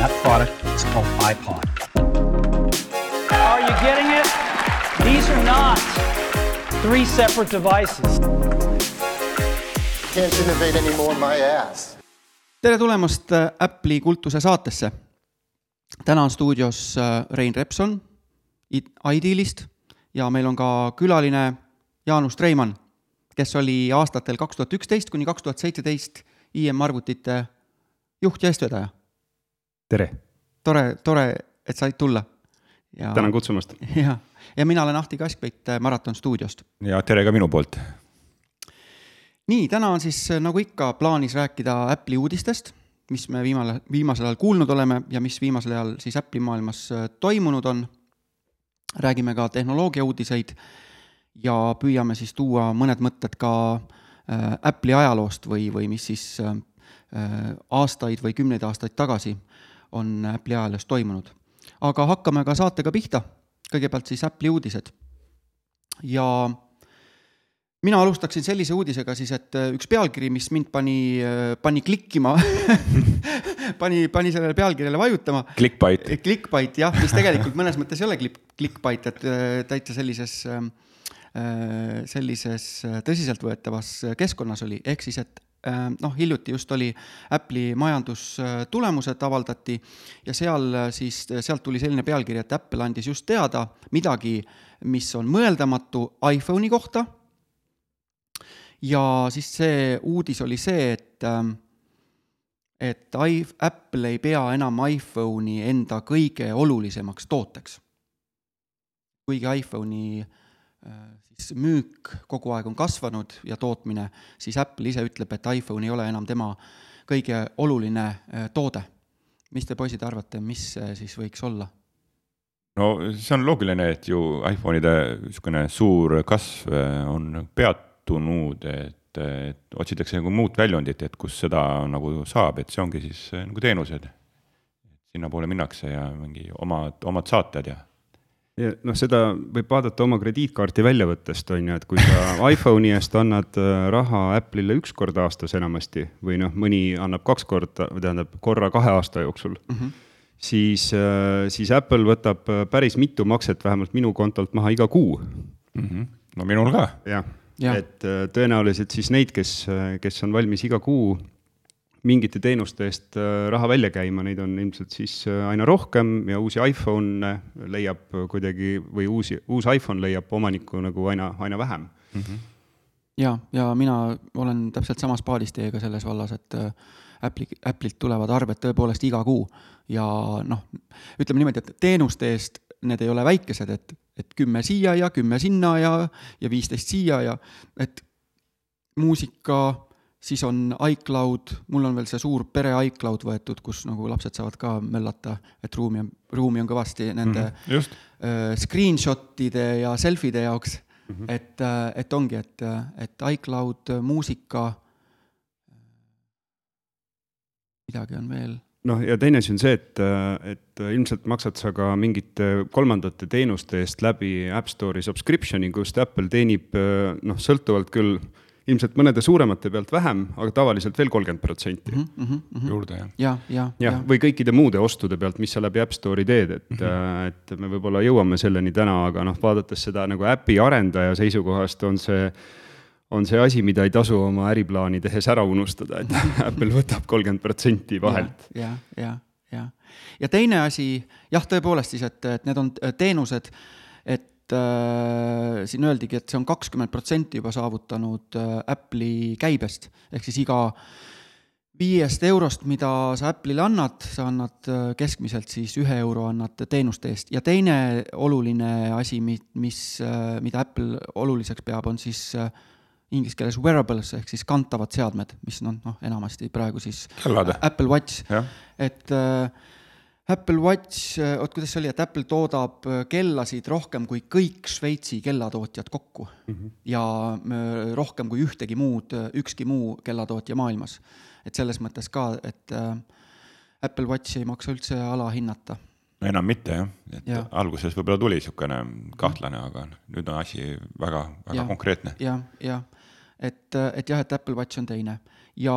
and that product is called iPod. Are you getting it? These are not three separate devices. Can't innovate anymore my ass. tere tulemast äh, Apple'i kultuse saatesse. täna on stuudios äh, Rein Repson iDealist ja meil on ka külaline Jaanus Treimann, kes oli aastatel kaks tuhat üksteist kuni kaks tuhat seitseteist IM arvutite juht ja eestvedaja. Tere, tore, tore, et said tulla. tänan kutsumast. jah, ja mina olen Ahti Kaskpeit äh, Maraton stuudiost. ja tere ka minu poolt. nii, täna on siis nagu ikka plaanis rääkida Apple'i uudistest, mis me viimane, viimasel ajal kuulnud oleme ja mis viimasel ajal siis Apple'i maailmas toimunud on. räägime ka tehnoloogia uudiseid ja püüame siis tuua mõned mõtted ka äh, Apple'i ajaloost või, või mis siis äh, aastaid või kümneid aastaid tagasi on Apple'i ajaloos toimunud. aga hakkame ka saatega pihta. kõigepealt siis Apple'i uudised. ja mina alustaksin sellise uudisega siis, et üks pealkiri, mis mind pani, pani klikkima pani, pani sellele pealkirjale vajutama. Clickbait. Clickbait jah, mis tegelikult mõnes mõttes ei ole click, clickbait, et täitsa sellises, sellises tõsiseltvõetavas keskkonnas oli, ehk siis, et noh, hiljuti just oli Apple'i majandustulemused avaldati ja seal siis, sealt tuli selline pealkiri, et Apple andis just teada midagi, mis on mõeldamatu iPhone'i kohta. ja siis see uudis oli see, et, et Apple ei pea enam iPhone'i enda kõige olulisemaks tooteks. kuigi iPhone'i müük kogu aeg on kasvanud ja tootmine, siis Apple ise ütleb, et iPhone ei ole enam tema kõige oluline toode. mis te, poisid, arvate, mis see siis võiks olla? no see on loogiline, et ju iPhone'ide niisugune suur kasv on peatunud, et, et otsitakse nagu muud väljundit, et kus seda nagu saab, et see ongi siis nagu teenused. sinnapoole minnakse ja mingi omad, omad saated ja noh, seda võib vaadata oma krediitkaarti väljavõttest, on ju, et kui sa iPhone'i eest annad raha Apple'ile üks kord aastas enamasti või noh, mõni annab kaks korda, tähendab korra kahe aasta jooksul mm, -hmm. siis, siis Apple võtab päris mitu makset vähemalt minu kontolt maha iga kuu mm. -hmm. no minul ka. jah ja., et tõenäoliselt siis neid, kes, kes on valmis iga kuu mingite teenuste eest raha välja käima, neid on ilmselt siis aina rohkem ja uusi iPhone'e leiab kuidagi või uusi, uus iPhone leiab omanikku nagu aina, aina vähem mm. -hmm. ja, ja mina olen täpselt samas paadis teiega selles vallas, et Apple'i, Apple'ilt tulevad arved tõepoolest iga kuu ja noh, ütleme niimoodi, et teenuste eest need ei ole väikesed, et, et kümme siia ja kümme sinna ja, ja viisteist siia ja et muusika siis on iCloud, mul on veel see suur pere iCloud võetud, kus nagu lapsed saavad ka möllata, et ruumi on, ruumi on kõvasti nende mm -hmm, uh, screenshot'ide ja selfide jaoks mm. -hmm. et, et ongi, et, et iCloud, muusika, midagi on veel noh, ja teine asi on see, et, et ilmselt maksad sa ka mingite kolmandate teenuste eest läbi App Store'i subscription'i, kust Apple teenib noh, sõltuvalt küll ilmselt mõnede suuremate pealt vähem, aga tavaliselt veel kolmkümmend protsenti mhm, juurde, jah. ja, ja, ja, ja., või kõikide muude ostude pealt, mis sa läbi App Store'i teed, et mm, -hmm. et me võib-olla jõuame selleni täna, aga noh, vaadates seda nagu äpi arendaja seisukohast, on see on see asi, mida ei tasu oma äriplaani tehes ära unustada, et Apple võtab kolmkümmend protsenti vahelt. ja, ja, ja, ja teine asi, jah, tõepoolest siis, et, et need on teenused, et äh, siin öeldigi, et see on kakskümmend protsenti juba saavutanud äh, Apple'i käibest, ehk siis iga viiest eurost, mida sa Apple'ile annad, sa annad äh, keskmiselt siis ühe euro annad teenuste eest. Ja teine oluline asi, mis, äh, mida Apple oluliseks peab, on siis äh, inglise keeles wearables ehk siis kantavad seadmed, mis noh, noh enamasti praegu siis Kellade. Apple Watch, et äh, Apple Watch, oot kuidas see oli, et Apple toodab kellasid rohkem kui kõik Šveitsi kellatootjad kokku mm. -hmm. ja rohkem kui ühtegi muud, ükski muu kellatootja maailmas. et selles mõttes ka, et äh, Apple Watchi ei maksa üldse alahinnata. enam mitte jah, et ja. alguses võib-olla tuli niisugune kahtlane, aga nüüd on asi väga, väga ja. konkreetne. jah, jah et, et jah, et Apple Watch on teine ja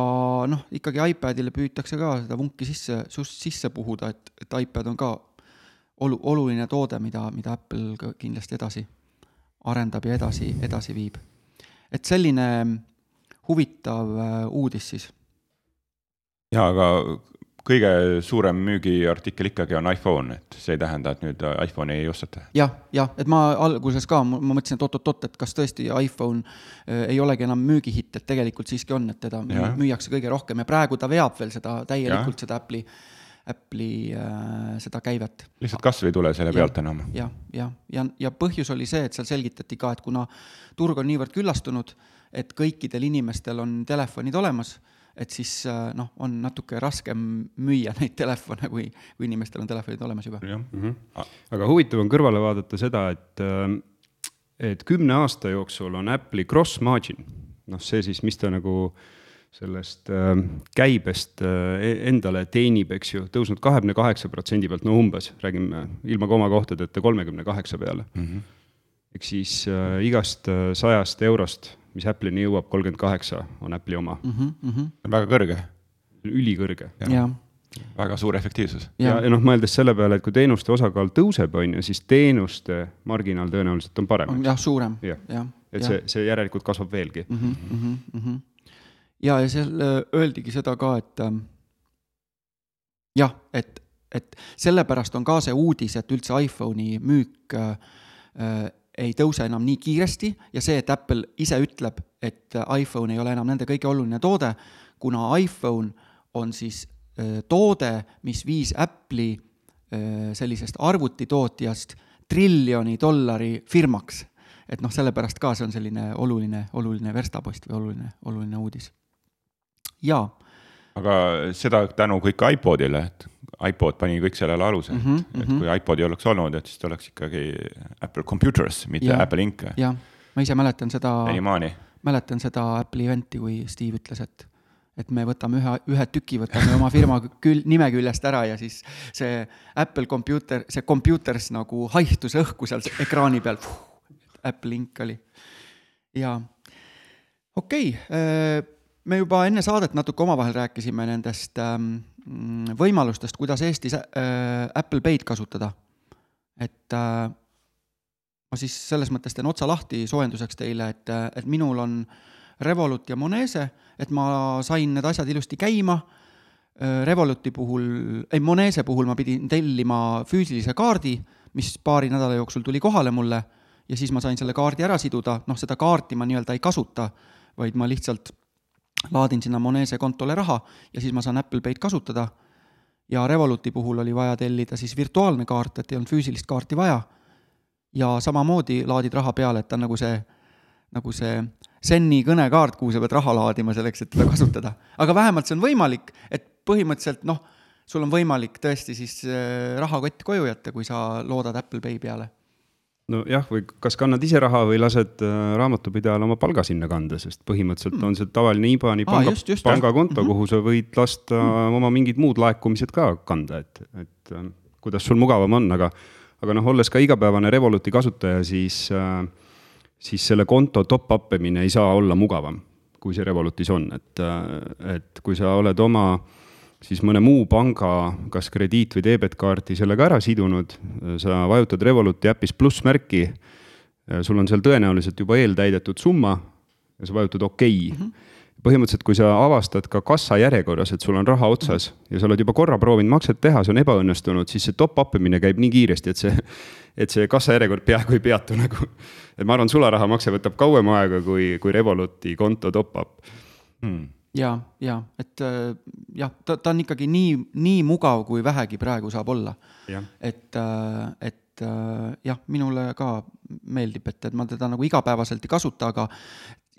noh, ikkagi iPadile püütakse ka seda vunki sisse, sisse puhuda, et, et iPad on ka olu-, oluline toode, mida, mida Apple ka kindlasti edasi arendab ja edasi, edasi viib. et selline huvitav äh, uudis siis. jaa, aga kõige suurem müügiartikkel ikkagi on iPhone, et see ei tähenda, et nüüd iPhone'i ei osteta. jah, jah, et ma alguses ka, ma mõtlesin, et oot-oot-oot, et kas tõesti iPhone äh, ei olegi enam müügihitt, et tegelikult siiski on, et teda ja. müüakse kõige rohkem ja praegu ta veab veel seda täielikult, seda Apple'i Apple'i äh, seda käivet. lihtsalt kasv ei tule selle pealt enam. jah, jah, ja, ja, ja põhjus oli see, et seal selgitati ka, et kuna turg on niivõrd küllastunud, et kõikidel inimestel on telefonid olemas, et siis äh, noh, on natuke raskem müüa neid telefone, kui, kui inimestel on telefonid olemas juba. Mm -hmm. aga huvitav on kõrvale vaadata seda, et, äh, et kümne aasta jooksul on Apple'i cross margin, noh, see siis, mis ta nagu sellest äh, käibest äh, endale teenib, eks ju, tõusnud kahekümne kaheksa protsendi pealt, no umbes, räägime ilma komakohtadeta kolmekümne kaheksa peale mm. -hmm. ehk siis äh, igast äh, sajast eurost, mis Apple'ini jõuab, kolmkümmend kaheksa on Apple'i oma mm. -hmm. väga kõrge. ülikõrge. väga suur efektiivsus. ja, ja, ja noh, mõeldes selle peale, et kui teenuste osakaal tõuseb, on ju, siis teenuste marginaal tõenäoliselt on parem. jah, suurem ja., jah. et ja. see, see järelikult kasvab veelgi mm. -hmm, mm -hmm ja, ja seal äh, öeldigi seda ka, et ähm, jah, et, et sellepärast on ka see uudis, et üldse iPhone'i müük äh, äh, ei tõuse enam nii kiiresti ja see, et Apple ise ütleb, et iPhone ei ole enam nende kõige oluline toode, kuna iPhone on siis äh, toode, mis viis Apple'i äh, sellisest arvutitootjast triljoni dollari firmaks. et noh, sellepärast ka see on selline oluline, oluline verstapost või oluline, oluline uudis jaa. aga seda tänu kõik iPodile, et iPod pani kõik sellele aluse mm, -hmm, et, et mhm. kui iPodi oleks olnud, et siis ta oleks ikkagi Apple Computers, mitte ja, Apple Inc. jah, ma ise mäletan seda, Enimaani. mäletan seda Apple'i event'i, kui Steve ütles, et et me võtame ühe, ühe tüki, võtame oma firma küll, nime küljest ära ja siis see Apple Computer, see Computers nagu haihtus õhku seal ekraani peal. Apple Inc oli. jaa, okei okay, me juba enne saadet natuke omavahel rääkisime nendest ähm, võimalustest, kuidas Eestis äh, Apple Pay'd kasutada. et äh, ma siis selles mõttes teen otsa lahti soojenduseks teile, et, äh, et minul on Revolut ja Monese, et ma sain need asjad ilusti käima. Revoluti puhul, ei Monese puhul ma pidin tellima füüsilise kaardi, mis paari nädala jooksul tuli kohale mulle ja siis ma sain selle kaardi ära siduda, noh, seda kaarti ma nii-öelda ei kasuta, vaid ma lihtsalt laadin sinna Monese kontole raha ja siis ma saan Apple Pay'd kasutada. ja Revoluti puhul oli vaja tellida siis virtuaalne kaart, et ei olnud füüsilist kaarti vaja. ja samamoodi laadid raha peale, et ta on nagu see, nagu see Zenni kõnekaart, kuhu sa pead raha laadima selleks, et teda kasutada. aga vähemalt see on võimalik, et põhimõtteliselt noh, sul on võimalik tõesti siis äh, rahakott koju jätta, kui sa loodad Apple Pay peale nojah, või kas kannad ise raha või lased äh, raamatupidajal oma palga sinna kanda, sest põhimõtteliselt mm. on see tavaline IBAN-i panga ah,, pangakonto mm, -hmm. kuhu sa võid lasta mm. oma mingid muud laekumised ka kanda, et, et äh, kuidas sul mugavam on, aga, aga noh, olles ka igapäevane Revoluti kasutaja, siis äh,, siis selle konto top-up imine ei saa olla mugavam, kui see Revolutis on, et, et kui sa oled oma äh, siis mõne muu panga, kas krediit- või debetkaarti sellega ära sidunud, sa vajutad Revoluti äpis plussmärki, sul on seal tõenäoliselt juba eeltäidetud summa ja sa vajutad okei okay. mm. -hmm põhimõtteliselt, kui sa avastad ka kassajärjekorras, et sul on raha otsas ja sa oled juba korra proovinud makset teha, see on ebaõnnestunud, siis see top-up imine käib nii kiiresti, et see, et see kassajärjekord peaaegu ei peatu nagu. et ma arvan, sularahamakse võtab kauem aega kui, kui Revoluti konto top-up hmm ja, ja et äh, jah, ta, ta on ikkagi nii, nii mugav, kui vähegi praegu saab olla. et, äh, et äh, jah, minule ka meeldib, et, et ma teda nagu igapäevaselt ei kasuta, aga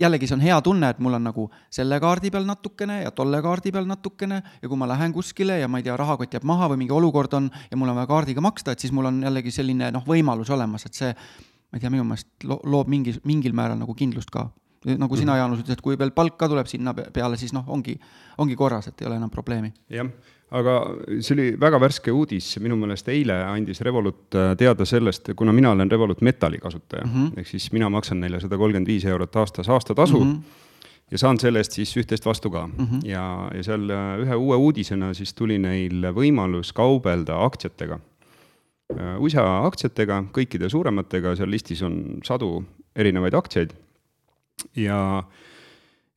jällegi see on hea tunne, et mul on nagu selle kaardi peal natukene ja tolle kaardi peal natukene ja kui ma lähen kuskile ja ma ei tea, rahakott jääb maha või mingi olukord on ja mul on vaja kaardiga maksta, et siis mul on jällegi selline noh, võimalus olemas, et see ma ei tea, minu meelest loob mingi, mingil määral nagu kindlust ka nagu sina, mhm. Jaanus, ütlesid, kui veel palk ka tuleb sinna peale, siis noh, ongi, ongi korras, et ei ole enam probleemi. jah, aga see oli väga värske uudis, minu meelest eile andis Revolut äh, teada sellest, kuna mina olen Revolut Metali kasutaja mm, -hmm. ehk siis mina maksan neile sada kolmkümmend viis eurot aastas aastatasu mm. -hmm ja saan selle eest siis üht-teist vastu ka mm. -hmm. ja, ja seal äh, ühe uue uudisena siis tuli neil võimalus kaubelda aktsiatega. USA aktsiatega, kõikide suurematega, seal listis on sadu erinevaid aktsiaid ja,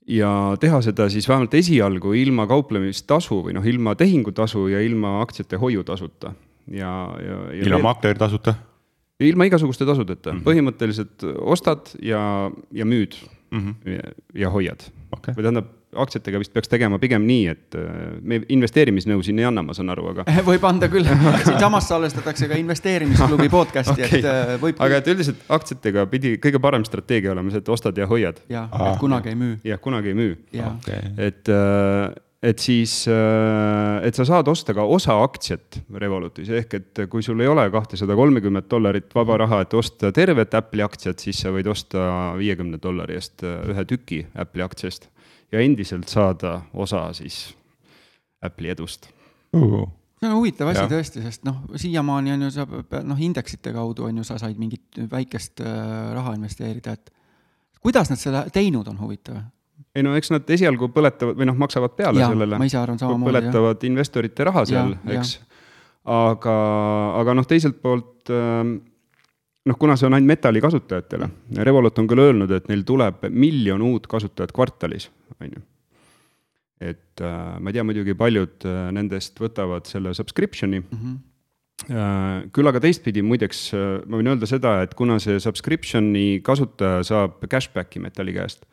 ja teha seda siis vähemalt esialgu ilma kauplemistasu või noh, ilma tehingutasu ja ilma aktsiate hoiutasuta ja, ja, ja. ilma maakleri tasuta? ilma igasuguste tasudeta mm, -hmm. põhimõtteliselt ostad ja, ja müüd mm -hmm. ja, ja hoiad okay.. või tähendab, aktsiatega vist peaks tegema pigem nii, et äh, me investeerimisnõu siin ei anna, ma saan aru, aga. võib anda küll, siinsamas salvestatakse ka investeerimisklubi podcast'i okay., et äh, võib. aga et üldiselt aktsiatega pidi kõige parem strateegia olema see, et ostad ja hoiad. jah, et kunagi ei müü. jah, kunagi ei müü. Okay. et äh, et siis, et sa saad osta ka osa aktsiat Revolutis, ehk et kui sul ei ole kahtesada kolmekümmet dollarit vaba raha, et osta tervet Apple'i aktsiat, siis sa võid osta viiekümne dollari eest ühe tüki Apple'i aktsiast ja endiselt saada osa siis Apple'i edust uh see on huvitav asi ja. tõesti, sest noh, siiamaani on ju sa noh, indeksite kaudu on ju, sa said mingit väikest äh, raha investeerida, et kuidas nad seda teinud on, huvitav ei no eks nad esialgu põletavad või noh, maksavad peale ja, sellele. ma ise arvan samamoodi. põletavad jah. investorite raha seal, eks. aga, aga noh, teiselt poolt ähm, noh, kuna see on ainult metalli kasutajatele, Revolut on küll öelnud, et neil tuleb miljon uut kasutajat kvartalis, on ju. et äh, ma ei tea muidugi, paljud äh, nendest võtavad selle subscription'i mm. -hmm küll aga teistpidi muideks ma võin öelda seda, et kuna see subscription'i kasutaja saab cashback'i metalli käest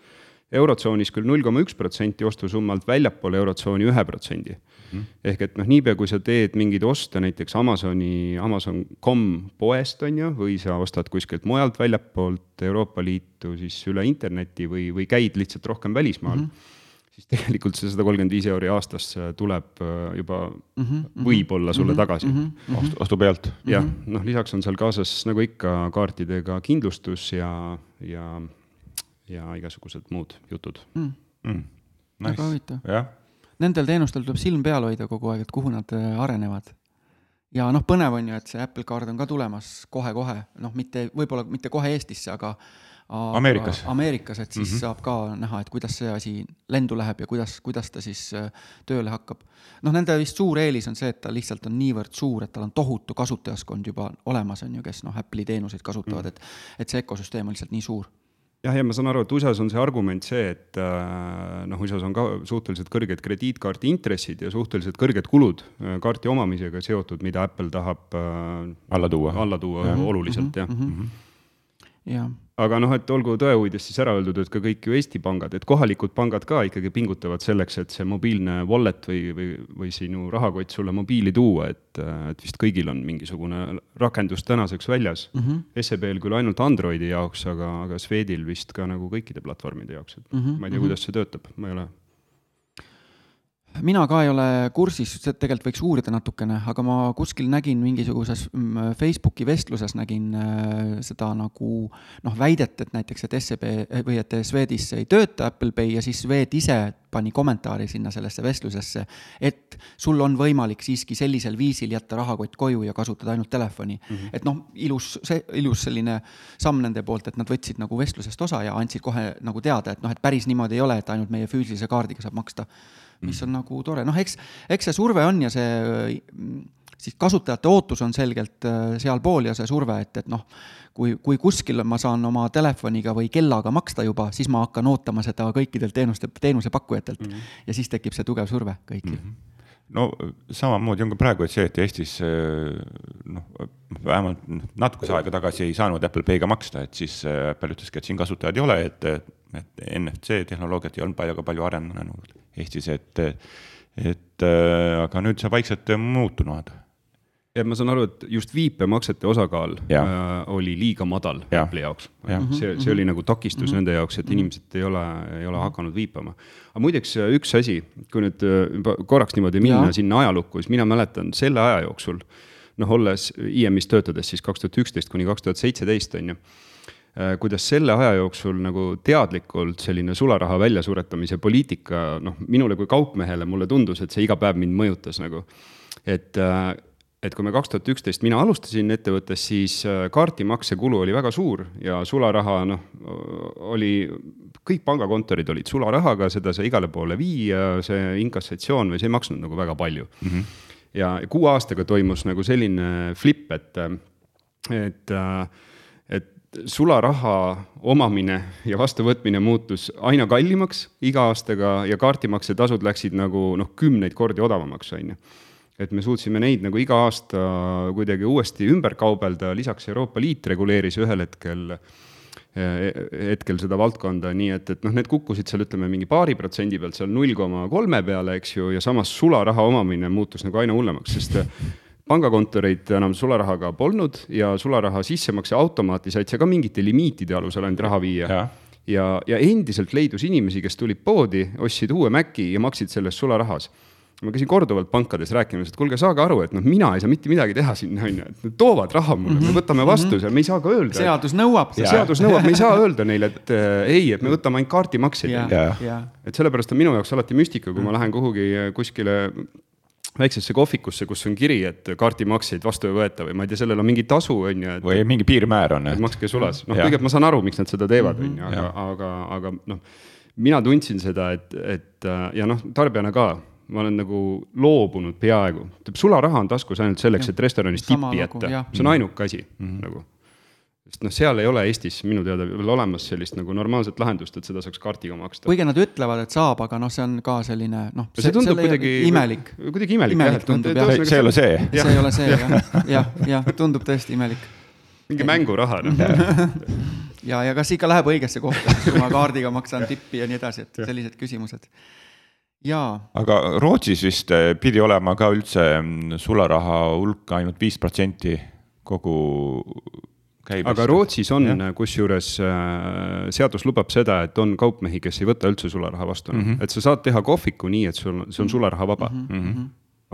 eurotsoonis küll null koma üks protsenti ostusummalt, väljapool eurotsooni ühe protsendi. Mhm. ehk et noh, niipea kui sa teed mingeid oste näiteks Amazoni, Amazon.com poest, on ju, või sa ostad kuskilt mujalt väljapoolt Euroopa Liitu siis üle interneti või, või käid lihtsalt rohkem välismaal mm, -hmm. siis tegelikult see sada kolmkümmend viis euri aastas tuleb äh, juba mm -hmm. võib-olla sulle mm -hmm. tagasi mm. -hmm. ostu, ostu pealt. jah, noh lisaks on seal kaasas nagu ikka kaartidega kindlustus ja, ja ja igasugused muud jutud mm.. Mm. Nice. väga huvitav. Nendel teenustel tuleb silm peal hoida kogu aeg, et kuhu nad äh, arenevad. ja noh, põnev on ju, et see Apple Card on ka tulemas kohe-kohe, noh, mitte, võib-olla mitte kohe Eestisse, aga Ameerikas. Ameerikas, et siis mm -hmm. saab ka näha, et kuidas see asi lendu läheb ja kuidas, kuidas ta siis äh, tööle hakkab. noh, nende vist suur eelis on see, et ta lihtsalt on niivõrd suur, et tal on tohutu kasutajaskond juba olemas, on ju, kes noh, Apple'i teenuseid kasutavad mm, -hmm. et, et see ökosüsteem on lihtsalt nii suur jah, ja ma saan aru, et USA-s on see argument see, et äh, noh, USA-s on ka suhteliselt kõrged krediitkaardi intressid ja suhteliselt kõrged kulud äh, kaarti omamisega seotud, mida Apple tahab äh, alla tuua, alla tuua ja. oluliselt mm -hmm, jah mm. -hmm jah. Aga noh, et olgu tõe huvides siis ära öeldud, et ka kõik ju Eesti pangad, et kohalikud pangad ka ikkagi pingutavad selleks, et see mobiilne wallet või, või, või sinu rahakott sulle mobiili tuua, et, et vist kõigil on mingisugune rakendus tänaseks väljas mm. -hmm. SEB-l küll ainult Androidi jaoks, aga, aga Swedil vist ka nagu kõikide platvormide jaoks, et mm -hmm. ma ei tea, kuidas see töötab, ma ei ole mina ka ei ole kursis, tegelikult võiks uurida natukene, aga ma kuskil nägin mingisuguses mm, Facebooki vestluses nägin äh, seda nagu noh, väidet, et näiteks, et SEB või et Swedis ei tööta Apple Pay ja siis Swed ise pani kommentaari sinna sellesse vestlusesse, et sul on võimalik siiski sellisel viisil jätta rahakott koju ja kasutada ainult telefoni mm. -hmm. et noh, ilus, see ilus selline samm nende poolt, et nad võtsid nagu vestlusest osa ja andsid kohe nagu teada, et noh, et päris niimoodi ei ole, et ainult meie füüsilise kaardiga saab maksta mis on nagu tore, noh, eks, eks see surve on ja see siis kasutajate ootus on selgelt äh, sealpool ja see surve, et, et noh, kui, kui kuskil ma saan oma telefoniga või kellaga maksta juba, siis ma hakkan ootama seda kõikidelt teenuste, teenusepakkujatelt mm. -hmm. ja siis tekib see tugev surve kõigil mm. -hmm no samamoodi on ka praegu, et see, et Eestis äh, noh, vähemalt natukese aega tagasi ei saanud Apple Pay'ga maksta, et siis äh, Apple ütleski, et siin kasutajaid ei ole, et, et NFC tehnoloogiat ei olnud palju, palju arenenud Eestis, et, et aga nüüd see vaikselt muutunud ja ma saan aru, et just viipemaksete osakaal ja. äh, oli liiga madal ja. Apple'i jaoks ja.. see, see oli nagu takistus mm -hmm. nende jaoks, et inimesed ei ole, ei ole hakanud viipama. aga muideks üks asi, kui nüüd juba korraks niimoodi minna ja. sinna ajalukku, siis mina mäletan selle aja jooksul, noh, olles IM-is töötades siis kaks tuhat üksteist kuni kaks tuhat seitseteist, on ju Äh, kuidas selle aja jooksul nagu teadlikult selline sularaha väljasuretamise poliitika, noh, minule kui kaupmehele mulle tundus, et see iga päev mind mõjutas nagu. et, äh, et kui me kaks tuhat üksteist, mina alustasin ettevõttes, siis äh, kaardimakse kulu oli väga suur ja sularaha noh, oli, kõik pangakontorid olid sularahaga, seda sai igale poole viia, see inkassatsioon või see ei maksnud nagu väga palju mm. -hmm. ja kuue aastaga toimus nagu selline flip, et, et, et sularaha omamine ja vastuvõtmine muutus aina kallimaks iga aastaga ja kaardimaksetasud läksid nagu noh, kümneid kordi odavamaks, on ju et me suutsime neid nagu iga aasta kuidagi uuesti ümber kaubelda, lisaks Euroopa Liit reguleeris ühel hetkel hetkel seda valdkonda, nii et, et noh, need kukkusid seal ütleme mingi paari protsendi pealt seal null koma kolme peale, eks ju, ja samas sularaha omamine muutus nagu aina hullemaks, sest pangakontoreid enam sularahaga polnud ja sularaha sissemakse automaati said sa ka mingite limiitide alusel ainult raha viia. ja, ja, ja endiselt leidus inimesi, kes tulid poodi, ostsid uue Maci ja maksid selles sularahas ma käisin korduvalt pankades rääkimas, et kuulge, saage aru, et noh, mina ei saa mitte midagi teha sinna, on ju, et nad toovad raha mulle mm, -hmm. me võtame vastu -hmm. seal, me ei saa ka öelda. seadus nõuab. seadus nõuab, me ei saa öelda neile, et äh, ei, et me võtame ainult kaardimakseid. et sellepärast on minu jaoks alati müstika, kui ma lähen kuhugi kuskile väiksesse kohvikusse, kus on kiri, et kaardimakseid vastu ei võeta või ma ei tea, sellel on mingi tasu, on ju. või mingi piirmäär on. makske sulas, noh, kõigepealt ma saan aru, miks nad seda teevad, on ju, aga, aga, aga noh, mina tundsin seda, et, et ja noh, tarbijana ka ma olen nagu loobunud peaaegu, sularaha on taskus ainult selleks, et restoranis tippi jätta, see on ainuke asi mm -hmm. nagu. sest noh, seal ei ole Eestis minu teada veel olemas sellist nagu normaalset lahendust, et seda saaks kaardiga maksta. kuigi nad ütlevad, et saab, aga noh, see on ka selline noh. see tundub kuidagi. imelik. kuidagi imelik, imelik jah, et tundub jah. see ei ole see. see ei ole see jah, jah, jah, tundub tõesti imelik. mingi mänguraha noh ja, ja kas ikka läheb õigesse kohta, kui ma kaardiga maksan tippi ja nii edasi, et sellised küsimused aga Rootsis vist eh, pidi olema ka üldse mm, sularaha hulk ainult viis protsenti kogu käibest. aga Rootsis on, kusjuures äh, seadus lubab seda, et on kaupmehi, kes ei võta üldse sularaha vastu. Mm, -hmm. et sa saad teha kohviku nii, et sul, see on sularaha vaba mm. -hmm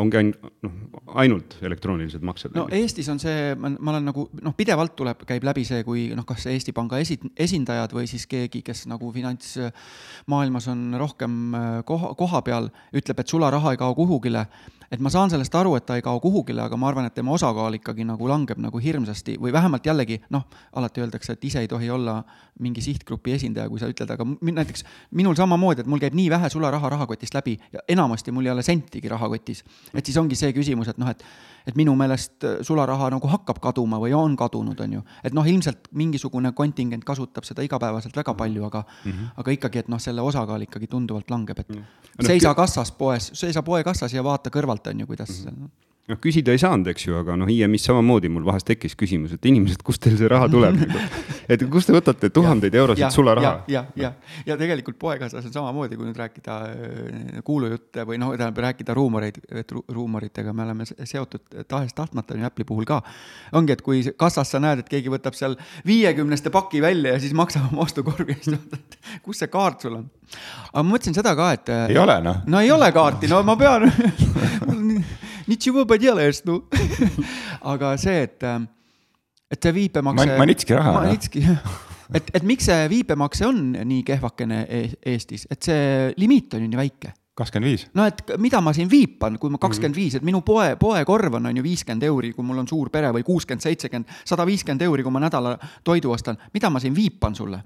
ongi ainult, noh, ainult elektroonilised maksed. no Eestis on see, ma olen nagu noh, pidevalt tuleb, käib läbi see, kui noh, kas Eesti Panga esi-, esindajad või siis keegi, kes nagu finantsmaailmas on rohkem äh, koha, koha peal, ütleb, et sularaha ei kao kuhugile et ma saan sellest aru, et ta ei kao kuhugile, aga ma arvan, et tema osakaal ikkagi nagu langeb nagu hirmsasti või vähemalt jällegi noh, alati öeldakse, et ise ei tohi olla mingi sihtgrupi esindaja, kui sa ütled, aga näiteks minul samamoodi, et mul käib nii vähe sularaha rahakotist läbi ja enamasti mul ei ole sentigi rahakotis. et siis ongi see küsimus, et noh, et et minu meelest sularaha nagu hakkab kaduma või on kadunud, on ju. et noh, ilmselt mingisugune kontingent kasutab seda igapäevaselt väga palju, aga mm, -hmm. aga ikkagi, et noh, selle osakaal ikkagi tunduvalt langeb, et mm -hmm. seisa kassas poes, seisa poekassas ja vaata kõrvalt, on ju, kuidas mm. -hmm noh, küsida ei saanud, eks ju, aga noh, IM-is samamoodi mul vahest tekkis küsimus, et inimesed, kust teil see raha tuleb nagu. et kust te võtate tuhandeid eurosid sularaha? ja, ja, ja, ja tegelikult poekassas on samamoodi, kui nüüd rääkida äh, kuulujutte või noh, tähendab rääkida ruumoreid, et ruumoritega me oleme seotud tahes-tahtmata, ju Apple'i puhul ka. ongi, et kui kassas sa näed, et keegi võtab seal viiekümneste paki välja ja siis maksab oma ostukorvi vaatad, kus see kaart sul on. aga ma mõtlesin seda ka, et. ei ole noh. no ei ole kaarti, no ma pean Nitšivo podelаешь, ну. aga see, et, äh, et see viipemakse. Manitski raha. Manitski, et, et miks see viipemakse on nii kehvakene e-, Eestis, et see limiit on ju nii väike kakskümmend viis. no et mida ma siin viipan, kui ma kakskümmend viis, et minu poe, poekorv on, on ju viiskümmend euri, kui mul on suur pere või kuuskümmend, seitsekümmend, sada viiskümmend euri, kui ma nädala toidu ostan, mida ma siin viipan sulle?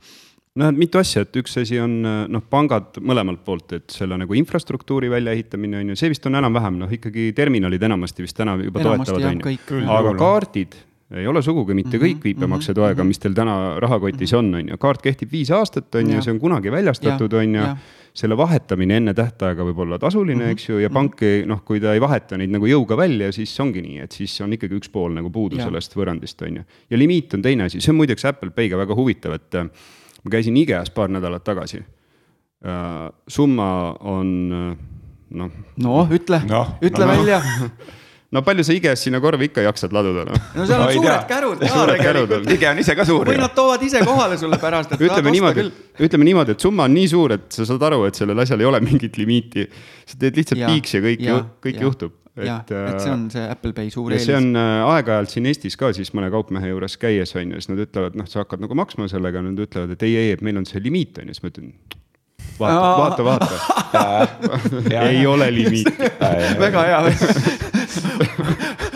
Noh, et mitu asja, et üks asi on noh, pangad mõlemalt poolt, et selle nagu infrastruktuuri väljaehitamine on ju, see vist on enam-vähem noh, ikkagi terminalid enamasti vist täna juba enamasti toetavad, on ju. aga kaardid ei ole sugugi mitte kõik mm -hmm, viipemakse toega mm, -hmm. mis teil täna rahakotis mm -hmm. on, on ju, kaart kehtib viis aastat, on ju, see on kunagi väljastatud, on ju selle vahetamine enne tähtaega võib olla tasuline mm, -hmm. eks ju, ja pank ei, noh, kui ta ei vaheta neid nagu jõuga välja, siis ongi nii, et siis on ikkagi üks pool nagu puudu ja. sellest võrrandist, on ju. ja limiit on teine asi, see on muideks Apple Pay'ga väga huvitav, et ma käisin IKEA-s paar nädalat tagasi. Äh, summa on noh. no ütle no,, ütle no, välja no palju sa IKEA-s sinna korvi ikka jaksad laduda, noh? no seal on no, suured kärud ka tegelikult. IKEA on ise ka suur. või nad toovad ise kohale sulle pärast, et ütleme niimoodi, ütleme niimoodi, et summa on nii suur, et sa saad aru, et sellel asjal ei ole mingit limiiti. sa teed lihtsalt piiks ja kõik, kõik ja. juhtub jah, et see on see Apple Pay suur eelis. see on äh, aeg-ajalt siin Eestis ka siis mõne kaupmehe juures käies on ju, siis nad ütlevad, noh, sa hakkad nagu maksma sellega, nad ütlevad, et ei, ei, et meil on see limiit on ju, siis ma ütlen vaata, vaata, vaata. Ei ole limiiti väga hea.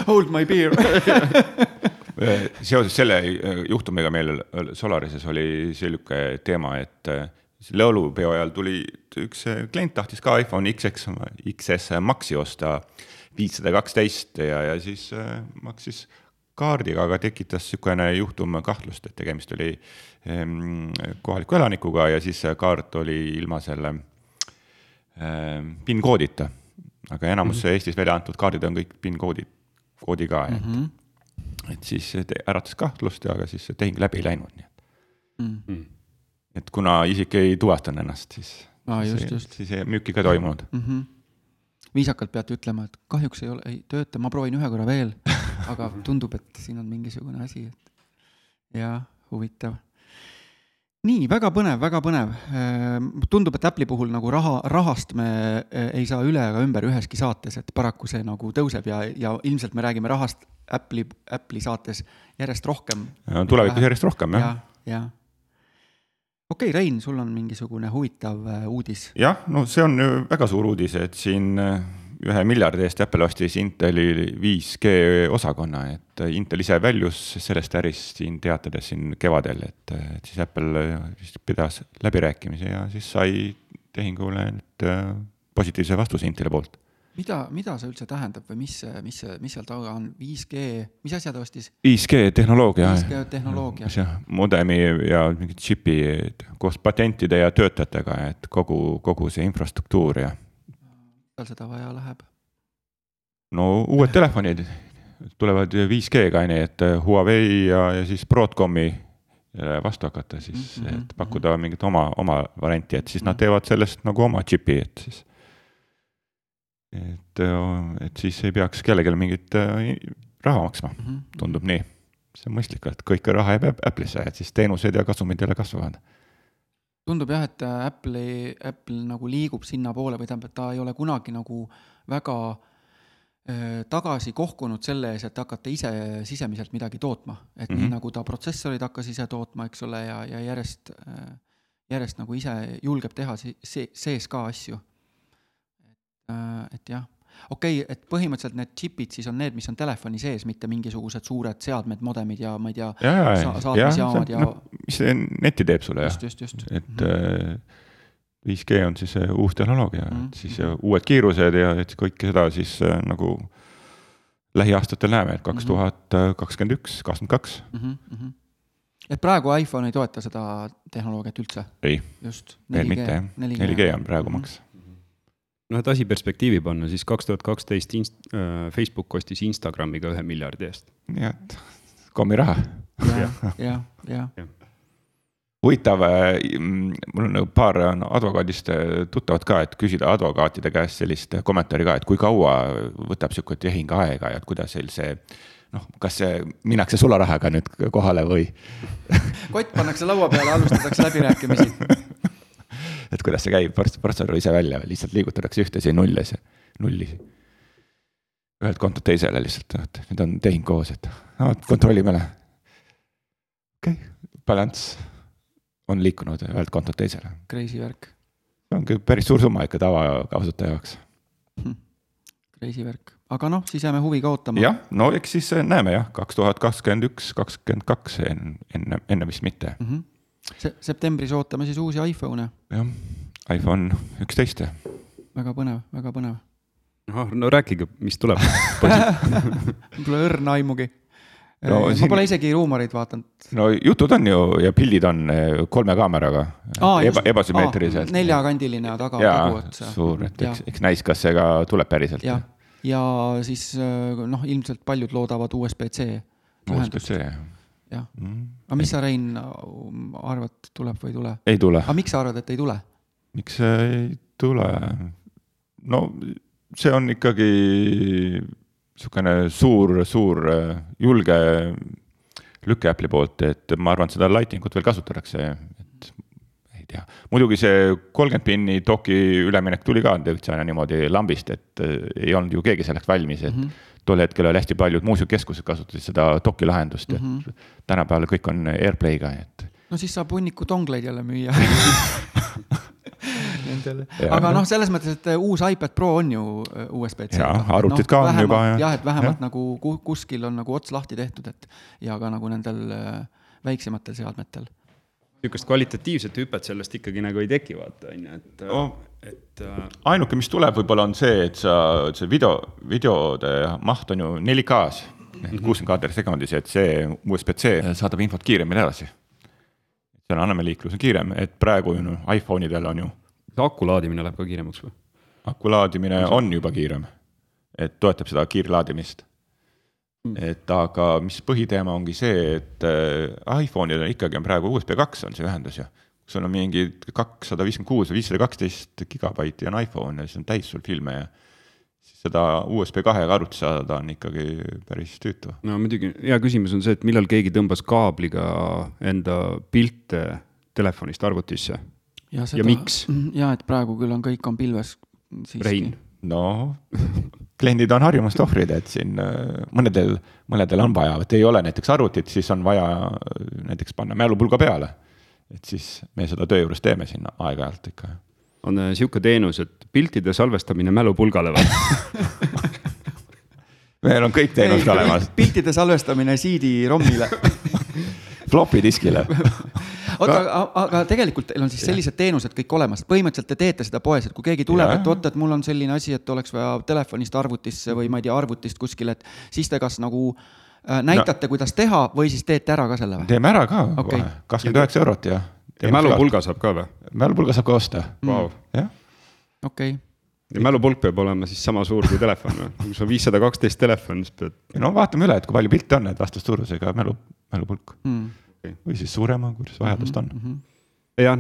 Hold my beer. Seoses selle äh, juhtumiga meil Solarises oli sihuke teema, et äh, laulupeo ajal tuli üks äh, klient tahtis ka iPhone XS, XS Maxi osta viissada kaksteist ja, ja siis maksis kaardiga, aga tekitas niisugune juhtum kahtlust, et tegemist oli ehm, kohaliku elanikuga ja siis see kaart oli ilma selle ehm, PIN koodita. aga enamus mm -hmm. Eestis välja antud kaardid on kõik PIN koodid, koodiga, et mm, -hmm. et siis äratas kahtlust ja aga siis see tehing läbi ei läinud, nii et mm. -hmm. et kuna isik ei tuvastanud ennast, siis ah,, siis, siis müüki ka toimunud mm. -hmm viisakalt peate ütlema, et kahjuks ei ole, ei tööta, ma proovin ühe korra veel, aga tundub, et siin on mingisugune asi, et jah, huvitav. nii, väga põnev, väga põnev. Ehm, tundub, et Apple'i puhul nagu raha, rahast me eh, ei saa üle ega ümber üheski saates, et paraku see nagu tõuseb ja, ja ilmselt me räägime rahast Apple'i, Apple'i saates järjest rohkem. tulevikus järjest rohkem, jah. jah, jah okei okay,, Rein, sul on mingisugune huvitav äh, uudis? jah, no see on väga suur uudis, et siin äh, ühe miljardi eest Apple ostis Inteli 5G osakonna, et äh, Intel ise väljus sellest ärist siin teatades siin kevadel, et, siis Apple siis pidas läbirääkimisi ja siis sai tehingule nüüd positiivse vastuse Inteli poolt mida, mida see üldse tähendab või mis, mis, mis seal taga on, 5G, mis asja ta ostis? 5G tehnoloogia. 5G tehnoloogia. jah, modemi ja mingi džipi koos patentide ja töötajatega, et kogu, kogu see infrastruktuur ja. tal seda vaja läheb? no uued telefonid tulevad 5G-ga, on ju, et Huawei ja, ja siis Broadcomi vastu hakata siis mm, -hmm. et pakkuda mingit oma, oma varianti, et siis nad mhm. teevad sellest nagu oma džipi, et siis et, äh, et siis ei peaks kellelegi mingit äh, raha maksma mm, -hmm. tundub nii. see on mõistlik, et kõik raha jääb Apple'isse, et siis teenused ja kasumid jälle kasvavad. tundub jah, et äh, Apple'i, Apple nagu liigub sinnapoole või tähendab, et ta ei ole kunagi nagu väga tagasi kohkunud selle ees, et hakata ise sisemiselt midagi tootma. et mm -hmm. nii mhm. nagu ta protsessorid hakkas ise tootma, eks ole, ja, ja järjest järjest nagu ise julgeb teha see, sees ka asju et jah, okei okay,, et põhimõtteliselt need džipid siis on need, mis on telefoni sees, mitte mingisugused suured seadmed, modemid ja ma ei tea ja, sa, saatmisjaamad ja, ja.... No, mis see netti teeb sulle jah. just, just, just. et mm -hmm. 5G on siis uus tehnoloogia mm, -hmm. et siis mhm. uued kiirused ja et kõike seda siis äh, nagu lähiaastatel näeme, et kaks tuhat kakskümmend üks, kakskümmend kaks. Mhm, mhm. et praegu iPhone ei toeta seda tehnoloogiat üldse? ei, veel mitte jah, 4G on praegu maks noh, et asi perspektiivi panna, siis kaks tuhat kaksteist äh, Facebook ostis Instagramiga ühe miljardi eest. nii et kommiraha. jah, jah, jah huvitav, äh, mul on nagu paar on advokaadist äh, tuttavad ka, et küsida advokaatide käest sellist kommentaari ka, et kui kaua võtab sihuke tehing aega ja kuidas teil see noh, kas see minnakse sularahaga nüüd kohale või? Kott pannakse laua peale, alustatakse läbirääkimisi et kuidas see käib, protseduur ise välja, lihtsalt liigutatakse ühtesi nulle, nulli. ühelt kontolt teisele lihtsalt, et nüüd on tehing koos, et no, kontrollime üle. okei okay., balanss on liikunud ühelt kontolt teisele. Crazy värk. see on päris suur summa ikka tavakasutaja jaoks hm.. Crazy värk, aga noh, siis jääme huviga ootama. jah, no eks siis näeme jah, kaks tuhat kakskümmend üks, kakskümmend kaks enne, enne vist mitte mm. -hmm Se. septembris ootame siis uusi iPhone'e. jah, iPhone üksteist. väga põnev, väga põnev. ahah, no rääkige, mis tuleb Pole õrna aimugi no,. ma siin... pole isegi ruumoreid vaadanud. no jutud on ju ja pildid on eh, kolme kaameraga Aa, eba, ebasümmeetriliselt. neljakandiline taga. jaa, suur, et eks, eks näis, kas see ka tuleb päriselt. ja, ja siis eh, noh, ilmselt paljud loodavad USB-C. USB-C, jah jah mm.. aga mis sa, Rein, arvad, tuleb või ei tule? ei tule. aga miks sa arvad, et ei tule? miks ei tule? no see on ikkagi niisugune suur, suur julge lüke Apple'i poolt, et ma arvan, et seda lighting ut veel kasutatakse, et ei tea. muidugi see kolmkümmend pinni doki üleminek tuli ka täitsa niimoodi lambist, et ei olnud ju keegi selleks valmis, et mm -hmm tol hetkel oli hästi paljud muusikakeskused kasutasid seda doki lahendust mm, -hmm. et tänapäeval kõik on AirPlay'ga, et. no siis saab hunniku tongleid jälle müüa nendele. aga noh, selles mõttes, et äh, uus iPad Pro on ju äh, USB-C. Jaa, arvutid ka on juba, jah. et vähemalt Jah. nagu ku- kuskil on nagu ots lahti tehtud, et ja ka nagu nendel äh, väiksematel seadmetel. Niisugust kvalitatiivset hüpet sellest ikkagi nagu ei teki, vaata on ju, et Oh. et äh, ainuke, mis tuleb võib-olla on see, et sa, see video, videode maht on ju 4K-s ehk kuuskümmend kaadrit sekundis, et see USB-C saadab infot kiiremini edasi. seal andmeliiklus on kiirem, et praegu ju noh, iPhone idel on ju aku laadimine läheb ka kiiremaks või? aku laadimine on juba kiirem, et toetab seda kiirlaadimist. Et aga mis põhiteema ongi see, et äh, iPhone'il on ikkagi on praegu USB kaks on see ühendus ju. sul on mingi kakssada viiskümmend kuus või viissada kaksteist gigabaiti on iPhone ja siis on täis sul filme ja siis seda USB kahega arvuti saada on ikkagi päris tüütu. no muidugi, hea küsimus on see, et millal keegi tõmbas kaabliga enda pilte telefonist arvutisse. ja, Ja miks?? ja et praegu küll on kõik on pilves. Rein, no kliendid on harjumust ohvrid, et siin äh, mõnedel, mõnedel on vaja, et ei ole näiteks arvutit, siis on vaja äh, näiteks panna mälupulga peale. et siis me seda töö juures teeme sinna aeg-ajalt ikka. on niisugune teenus, et piltide salvestamine mälupulgale või? meil on kõik teenused olemas, piltide salvestamine CD-ROM-ile. flopi diskile. oota, aga, tegelikult teil on siis sellised teenused kõik olemas, põhimõtteliselt te teete seda poes, et kui keegi tuleb, et oot, et mul on selline asi, et oleks vaja telefonist arvutisse või ma ei tea, arvutist kuskile, et siis te kas nagu äh, näitate no., kuidas teha või siis teete ära ka selle või? teeme ära ka kohe, kakskümmend üheksa eurot ja. ja mälupulga saab ka või mälupulga saab ka osta, wow.? jah. okei okay., ja mälupulk peab olema siis sama suur kui telefon või? kui sul on viissada kaksteist telefon, siis pead, no vaatame üle, et kui palju pilte on, et vastastuurusega mälu, mälupulk mm.. Või siis suurema, kuidas vajadust on mm. -hmm. jah,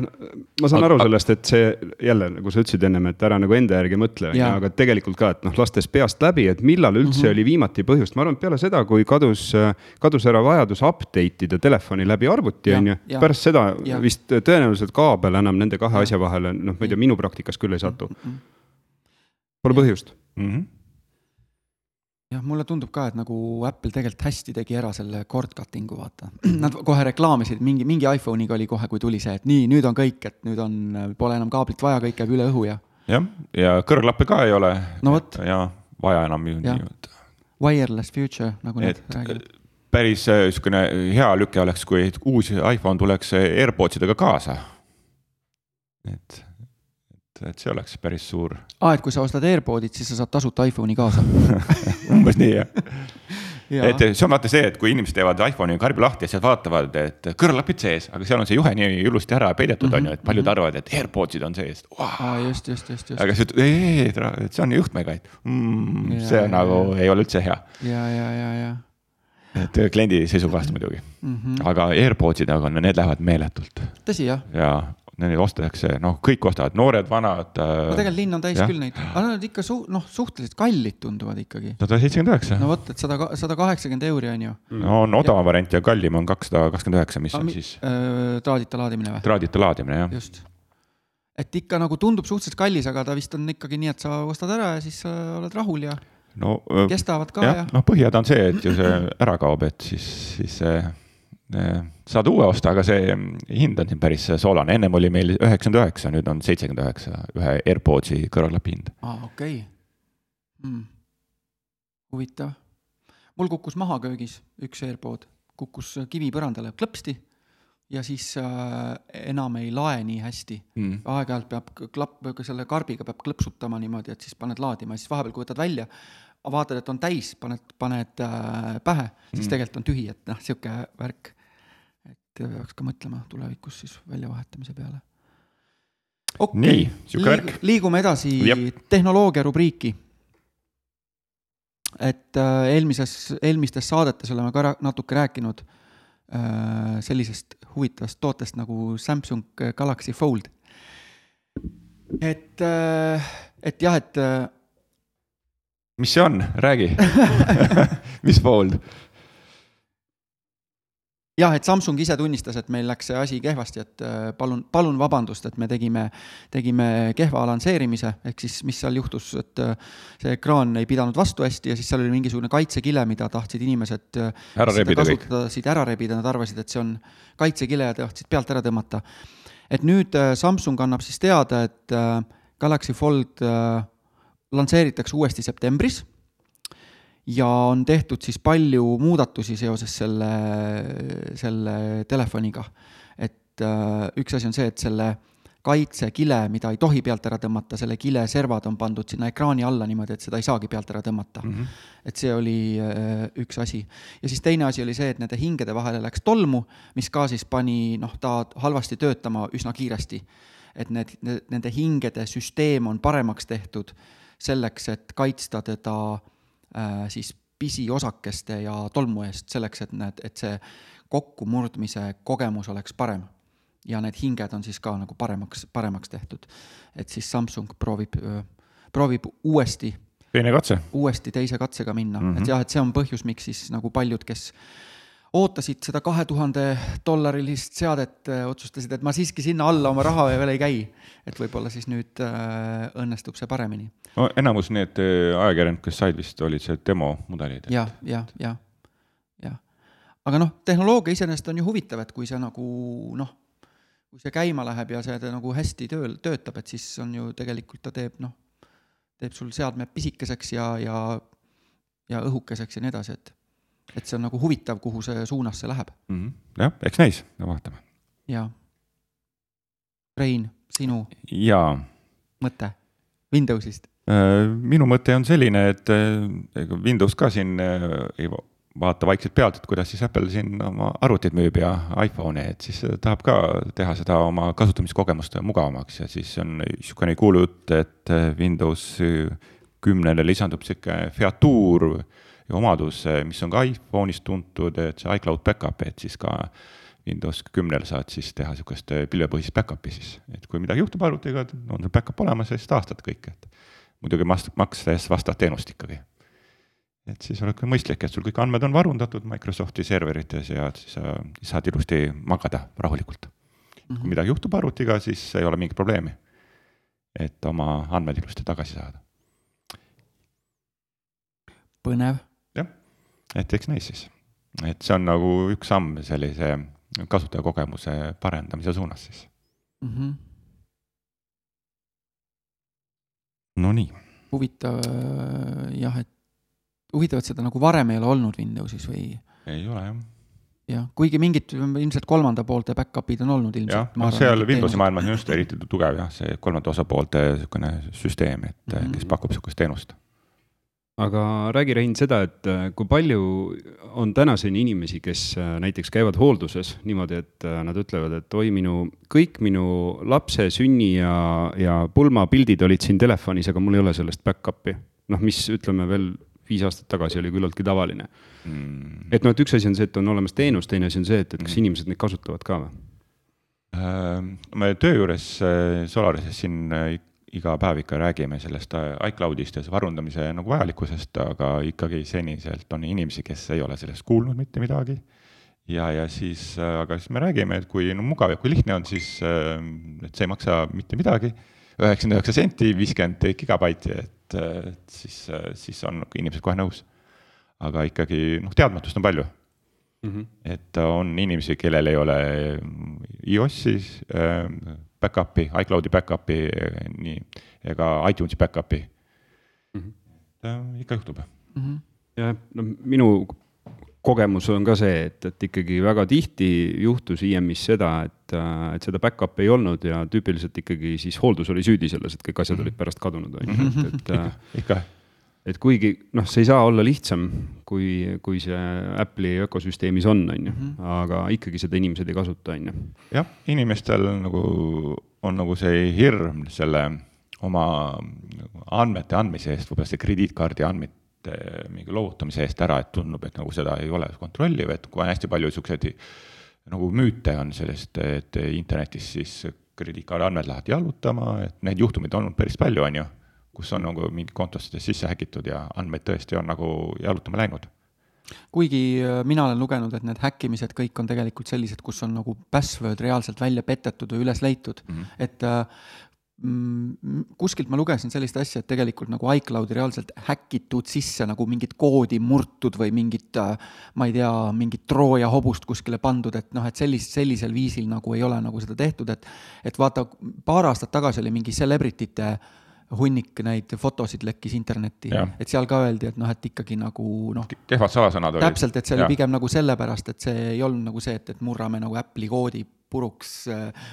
ma saan Aga- aru sellest, et see jälle nagu sa ütlesid ennem, et ära nagu enda järgi mõtle, aga tegelikult ka, et noh, lastes peast läbi, et millal üldse mm -hmm. oli viimati põhjust, ma arvan, et peale seda, kui kadus, kadus ära vajadus update ida telefoni läbi arvuti, on ju pärast seda ja. vist tõenäoliselt kaabel enam nende kahe asja vahele, noh, ma ei tea, minu praktikas küll ei satu. Pole põhjust. Mm -hmm. jah, mulle tundub ka, et nagu Apple tegelikult hästi tegi ära selle cord cutting'u, vaata. Nad kohe reklaamisid, mingi, mingi iPhone'iga oli kohe, kui tuli see, et nii, nüüd on kõik, et nüüd on, pole enam kaablit vaja, kõik käib üle õhu ja jah, ja kõrglappe ka ei ole. No vot. ja vaja enam ju Jah. nii, wireless future, nagu nad räägivad. päris äh, niisugune hea lüke oleks, kui uus iPhone tuleks äh, AirPods idega kaasa. et, et, et see oleks päris suur, aa, et kui sa ostad AirPodid, siis sa saad tasuta iPhone'i kaasa. umbes nii jah. Jaa. et see on vaata see, et kui inimesed teevad iPhone'i karbi lahti ja sealt vaatavad, et kõrvaklapid sees, aga seal on see juhe nii ilusti ära peidetud, on ju, et paljud arvavad, et AirPodsid on sees wow.. just, just, just, just. aga siis ütled, ei, ei, see on juhtmega, et mm, Jaa, see jaa, nagu ei ole üldse hea. ja, ja, ja, ja. et kliendi seisukohast muidugi mm, -hmm. aga AirPodsid, aga no need lähevad meeletult tõsi jah, ja neid ostetakse, noh, kõik ostavad, noored, vanad. no tegelikult linn on täis jah. küll neid, aga nad ikka su-, noh, suhteliselt kallid tunduvad ikkagi. sada seitsekümmend üheksa no. vot, et sada, sada kaheksakümmend euri on ju. no on odavam variant ja kallim on kakssada kakskümmend üheksa, mis on siis traadita laadimine või? traadita laadimine, jah. just. et ikka nagu tundub suhteliselt kallis, aga ta vist on ikkagi nii, et sa ostad ära ja siis sa oled rahul ja no kestavad ka jah ja,, noh, põhihäda on see, et ju see ära kaob, et siis, siis see saad uue osta, aga see hind on siin päris soolane, ennem oli meil üheksakümmend üheksa, nüüd on seitsekümmend üheksa ühe AirPodsi kõrvaklapi hind. aa, okei okay. mm.. huvitav. mul kukkus maha köögis üks AirPod, kukkus kivi põrandale klõpsti ja siis äh, enam ei lae nii hästi Mm. aeg-ajalt peab klapp, selle karbiga peab klõpsutama niimoodi, et siis paned laadima ja siis vahepeal, kui võtad välja, vaatad, et on täis, paned, paned äh, pähe, siis mm. tegelikult on tühi, et noh, sihuke värk. Et peaks ka mõtlema tulevikus siis väljavahetamise peale. okei värk. liigume edasi Jep. tehnoloogia rubriiki. et äh, eelmises, eelmistes saadetes oleme ka natuke rääkinud äh, sellisest huvitavast tootest nagu Samsung Galaxy Fold. et äh,, et jah, et mis see on, räägi mis Fold? jah, et Samsung ise tunnistas, et meil läks see asi kehvasti, et äh, palun, palun vabandust, et me tegime, tegime kehva lansseerimise, ehk siis mis seal juhtus, et äh, see ekraan ei pidanud vastu hästi ja siis seal oli mingisugune kaitsekile, mida tahtsid inimesed äh, Ära rebida kõik. kasutada, siit ära rebida, nad arvasid, et see on kaitsekile ja tahtsid pealt ära tõmmata. et nüüd Samsung annab siis teada, et Galaxy Fold lansseeritakse uuesti septembris ja on tehtud siis palju muudatusi seoses selle, selle telefoniga. et üks asi on see, et selle kaitsekile, mida ei tohi pealt ära tõmmata, selle kile servad on pandud sinna ekraani alla niimoodi, et seda ei saagi pealt ära tõmmata mm. -hmm. et see oli üks asi. ja siis teine asi oli see, et nende hingede vahele läks tolmu, mis ka siis pani noh, ta halvasti töötama üsna kiiresti et need, nende hingede süsteem on paremaks tehtud selleks, et kaitsta teda äh, siis pisiosakeste ja tolmu eest, selleks et need, et see kokkumurdmise kogemus oleks parem. ja need hinged on siis ka nagu paremaks, paremaks tehtud. et siis Samsung proovib, proovib uuesti teine katse. uuesti teise katsega minna mm, -hmm. et Mhm. jah, et see on põhjus, miks siis nagu paljud, kes ootasid seda kahe tuhande dollarilist seadet, otsustasid, et ma siiski sinna alla oma raha veel ei käi. et võib-olla siis nüüd äh, õnnestub see paremini. no enamus need äh, ajakirjanikud, kes said vist, olid see demomudelid. jah, jah, jah, jah. aga noh, tehnoloogia iseenesest on ju huvitav, et kui see nagu noh, kui see käima läheb ja see nagu hästi tööl, töötab, et siis on ju tegelikult ta teeb noh, teeb sul seadme pisikeseks ja, ja, ja õhukeseks ja nii edasi, et et see on nagu huvitav, kuhu see suunas see läheb mm. -hmm. jah, eks näis, no vaatame. ja. Rein, sinu jaa mõte Windowsist? Äh, minu mõte on selline, et äh, ega Windows ka siin äh, ei va- vaata vaikselt pealt, et kuidas siis Apple siin oma arvuteid müüb ja iPhone'i, et siis tahab ka teha seda oma kasutamiskogemust mugavamaks ja siis on niisugune kuulujutt, et Windows kümnele lisandub niisugune featuur ja omadus, mis on ka iPhone'is tuntud, et see iCloud back-up, et siis ka Windows kümnel saad siis teha niisugust pilvepõhist back-up'i siis, et kui midagi juhtub arvutiga, on sul back-up olemas ja siis taastad kõik, et muidugi makstes vastavat teenust ikkagi. et siis oleks mõistlik, et sul kõik andmed on varundatud Microsofti serverites ja siis sa saad ilusti magada rahulikult kui midagi juhtub arvutiga, siis ei ole mingit probleemi. et oma andmed ilusti tagasi saada. põnev. Jah, et eks näis siis, et see on nagu üks samm sellise kasutajakogemuse parendamise suunas siis mm. -hmm. Nonii. huvitav äh, jah, et huvitav, et seda nagu varem ei ole olnud Windowsis või? ei ole jah. jah, kuigi mingid ilmselt kolmanda poolte back-up'id on olnud jah, ilmselt. no seal Windowsi maailmas on just eriti tugev jah, see kolmanda osapoolte niisugune süsteem, et mm -hmm. kes pakub niisugust teenust. Aga räägi, Rein, seda, et äh, kui palju on tänaseni inimesi, kes äh, näiteks käivad hoolduses niimoodi, et äh, nad ütlevad, et oi, minu, kõik minu lapse sünni ja, ja pulmapildid olid siin telefonis, aga mul ei ole sellest back-up'i. noh, mis ütleme veel viis aastat tagasi oli küllaltki tavaline mm.. et noh, et üks asi on see, et on olemas teenus, teine asi on see, et, et kas inimesed neid kasutavad ka või? me töö juures Solarises siin iga päev ikka räägime sellest äh, iCloudist ja varundamise nagu vajalikkusest, aga ikkagi seniselt on inimesi, kes ei ole sellest kuulnud mitte midagi. ja, ja siis, aga siis me räägime, et kui no, mugav ja kui lihtne on, siis et see ei maksa mitte midagi, üheksakümmend üheksa senti, viiskümmend gigabaiti, et, et siis, siis on inimesed kohe nõus. aga ikkagi noh, teadmatust on palju mm. -hmm. et on inimesi, kellel ei ole iOS-is äh, back-up'i, iCloudi back-up'i nii, ega iTunesi back-up'i mm. -hmm. ikka juhtub mm. -hmm. jah, no minu kogemus on ka see, et, et ikkagi väga tihti juhtus IM-is seda, et, et seda back-up'i ei olnud ja tüüpiliselt ikkagi siis hooldus oli süüdi selles, et kõik asjad olid pärast kadunud, on ju, et, et ikka, ikka et kuigi noh, see ei saa olla lihtsam, kui, kui see Apple'i ökosüsteemis on, on ju, aga ikkagi seda inimesed ei kasuta, on ju. jah, inimestel nagu on nagu see hirm selle oma andmete andmise eest, võib-olla see krediitkaardi andmete mingi loovutamise eest ära, et tundub, et nagu seda ei ole kontrolliv, et kui on hästi palju niisuguseid nagu müüte on sellest, et internetis siis krediitkaardi andmed lähevad jalutama, et neid juhtumeid on olnud päris palju, on ju kus on nagu mingid kontostes sisse häkitud ja andmeid tõesti on nagu jalutama läinud. kuigi mina olen lugenud, et need häkkimised kõik on tegelikult sellised, kus on nagu password reaalselt välja petetud või üles leitud mm, -hmm. et mm, kuskilt ma lugesin sellist asja, et tegelikult nagu iCloudi reaalselt häkitud sisse nagu mingit koodi murtud või mingit, äh, ma ei tea, mingit Trooja hobust kuskile pandud, et noh, et sellist, sellisel viisil nagu ei ole nagu seda tehtud, et et vaata, paar aastat tagasi oli mingi celebrity'te hunnik neid fotosid lekkis internetti, et seal ka öeldi, et noh, et ikkagi nagu noh, kehvad salasõnad olid. täpselt, et see oli pigem nagu sellepärast, et see ei olnud nagu see, et, et murrame nagu Apple'i koodi puruks,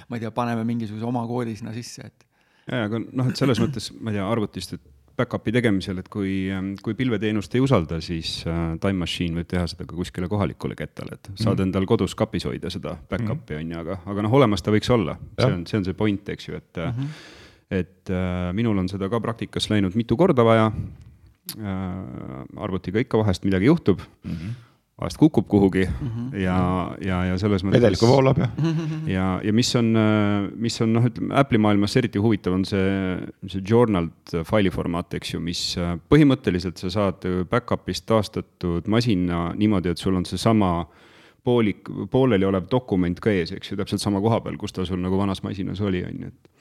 ma ei tea, paneme mingisuguse oma koodi sinna sisse, et jaa, aga noh, et selles mõttes, ma ei tea, arvutist, et back-up'i tegemisel, et kui, kui pilveteenust ei usalda, siis äh, Time Machine võib teha seda ka kuskile kohalikule kettale, et saad endal kodus kapis hoida seda back-up'i on ju, aga, aga noh, olemas ta võiks olla. see on, see on see point, eks ju, et mm, -hmm. Et äh, minul on seda ka praktikas läinud mitu korda vaja äh,. arvutiga ikka vahest midagi juhtub mm. -hmm vahest kukub kuhugi mm -hmm. ja, ja, ja selles mõttes. vedelikku voolab ja. ja, ja mis on, mis on noh, ütleme Apple'i maailmas eriti huvitav, on see, see journal'd faili formaat, eks ju, mis põhimõtteliselt sa saad back-up'ist taastatud masina niimoodi, et sul on seesama poolik, pooleli olev dokument ka ees, eks ju, täpselt sama koha peal, kus ta sul nagu vanas masinas oli, on ju, et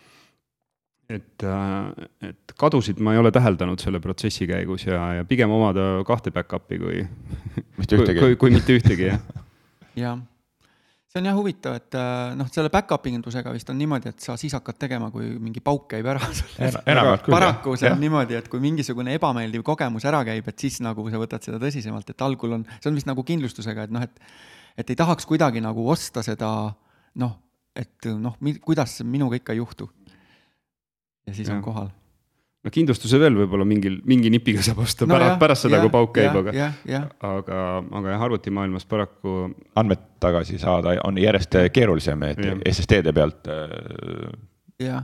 et, et kadusid ma ei ole täheldanud selle protsessi käigus ja, ja pigem omada kahte back-up'i kui, mitte ühtegi. kui, kui mitte ühtegi, jah. jah, see on jah huvitav, et noh, selle back-up indusega vist on niimoodi, et sa siis hakkad tegema, kui mingi pauk käib ära paraku see on niimoodi, et kui mingisugune ebameeldiv kogemus ära käib, et siis nagu sa võtad seda tõsisemalt, et algul on, see on vist nagu kindlustusega, et noh, et et ei tahaks kuidagi nagu osta seda noh, et noh, kuidas minuga ikka ei juhtu ja siis ja. on kohal. no kindlustuse veel võib-olla mingil, mingi nipiga saab osta no pärast, pärast seda, kui pauk käib, aga, aga, aga jah, arvutimaailmas paraku. andmed tagasi saada on järjest keerulisem, et ja. SSD-de pealt.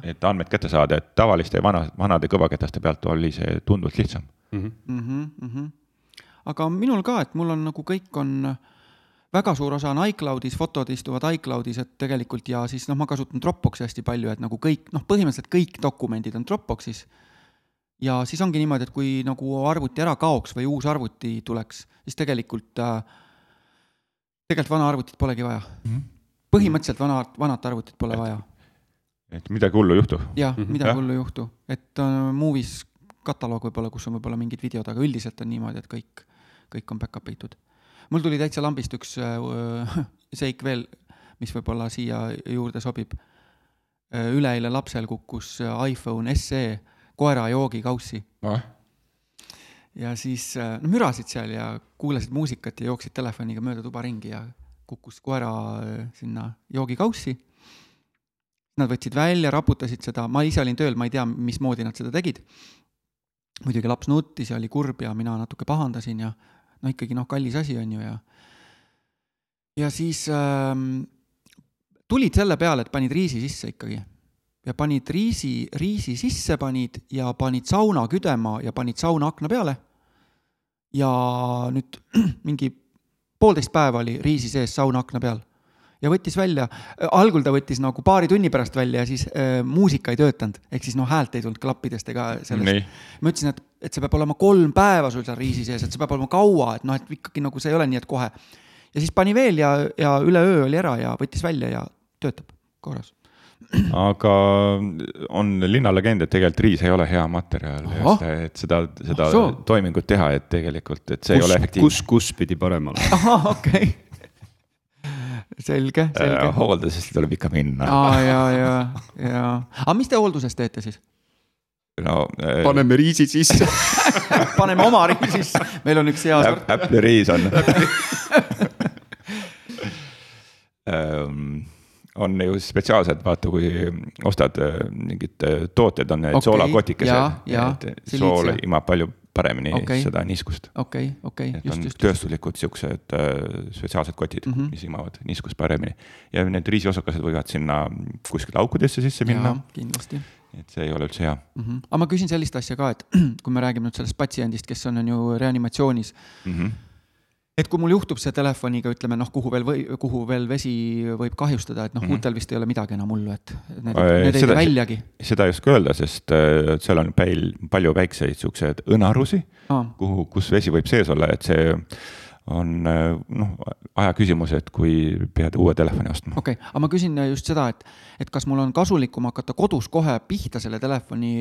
et andmed kätte saada, et tavaliste vana, vanade kõvaketaste pealt oli see tunduvalt lihtsam mm. -hmm. Mm -hmm, mm -hmm. aga minul ka, et mul on nagu kõik on äh, väga suur osa on iCloudis, fotod istuvad iCloudis, et tegelikult ja siis noh, ma kasutan Dropboxi hästi palju, et nagu kõik, noh, põhimõtteliselt kõik dokumendid on Dropboxis. ja siis ongi niimoodi, et kui nagu arvuti ära kaoks või uus arvuti tuleks, siis tegelikult äh,, tegelikult vana arvutit polegi vaja mm. -hmm. põhimõtteliselt vana, vanat arvutit pole vaja. et midagi hullu ei juhtu. jah, mhm. midagi hullu ei juhtu, et uh, Movies kataloog võib-olla, kus on võib-olla mingid videod, aga üldiselt on niimoodi, et kõik, kõik on back-up itud mul tuli täitsa lambist üks äh, seik veel, mis võib-olla siia juurde sobib. Äh, üleeile lapsel kukkus äh, iPhone SE koera joogikaussi ah.. ja siis no mürasid seal ja kuulasid muusikat ja jooksid telefoniga mööda tuba ringi ja kukkus koera sinna joogikaussi. Nad võtsid välja, raputasid seda, ma ise olin tööl, ma ei tea, mismoodi nad seda tegid. muidugi laps nuttis ja oli kurb ja mina natuke pahandasin ja no ikkagi noh, kallis asi on ju ja ja siis ähm, tulid selle peale, et panid riisi sisse ikkagi. ja panid riisi, riisi sisse panid ja panid sauna küdema ja panid sauna akna peale. ja nüüd mingi poolteist päeva oli riisi sees sauna akna peal ja võttis välja, algul ta võttis nagu paari tunni pärast välja ja siis äh, muusika ei töötanud, ehk siis noh, häält ei tulnud klappidest ega sellest. ma ütlesin, et, et see peab olema kolm päeva sul seal riisi sees, et see peab olema kaua, et noh, et ikkagi nagu see ei ole nii, et kohe. ja siis pani veel ja, ja üleöö oli ära ja võttis välja ja töötab korras aga on linnalegend, et tegelikult riis ei ole hea materjal, et seda, seda oh, toimingut teha, et tegelikult, et see kus, ei ole efektiivne. kus, kus pidi parem olema? ahah, okei okay selge, selge. hooldusesse tuleb ikka minna. aa, ja, ja, ja, aga mis te hoolduses teete siis? no äh, paneme riisi sisse paneme oma riisi sisse, meil on üks hea sort. Apple'i riis on um, on ju spetsiaalselt, vaata, kui ostad äh, mingid äh, tooted, on need okay, soolakotikesed. sool imab palju paremini okay. seda niiskust. okei okay,, okei okay,, just, just. tööstuslikud siuksed äh, spetsiaalsed kotid mm, -hmm. mis imavad niiskust paremini. ja need riisiosakesed võivad sinna kuskile aukudesse sisse minna. kindlasti. et see ei ole üldse hea mm. -hmm. aga ma küsin sellist asja ka, et kui me räägime nüüd sellest patsiendist, kes on, on ju reanimatsioonis mm. -hmm et kui mul juhtub see telefoniga, ütleme noh, kuhu veel või kuhu veel vesi võib kahjustada, et noh mm -hmm., uutel vist ei ole midagi enam hullu, et need, need ei tee väljagi. seda ei oska öelda, sest äh, seal on päil, palju väikseid siukseid õnarusi ah., kuhu, kus vesi võib sees olla, et see on äh, noh, aja küsimus, et kui pead uue telefoni ostma. okei okay., aga ma küsin just seda, et, et kas mul on kasulikum hakata kodus kohe pihta selle telefoni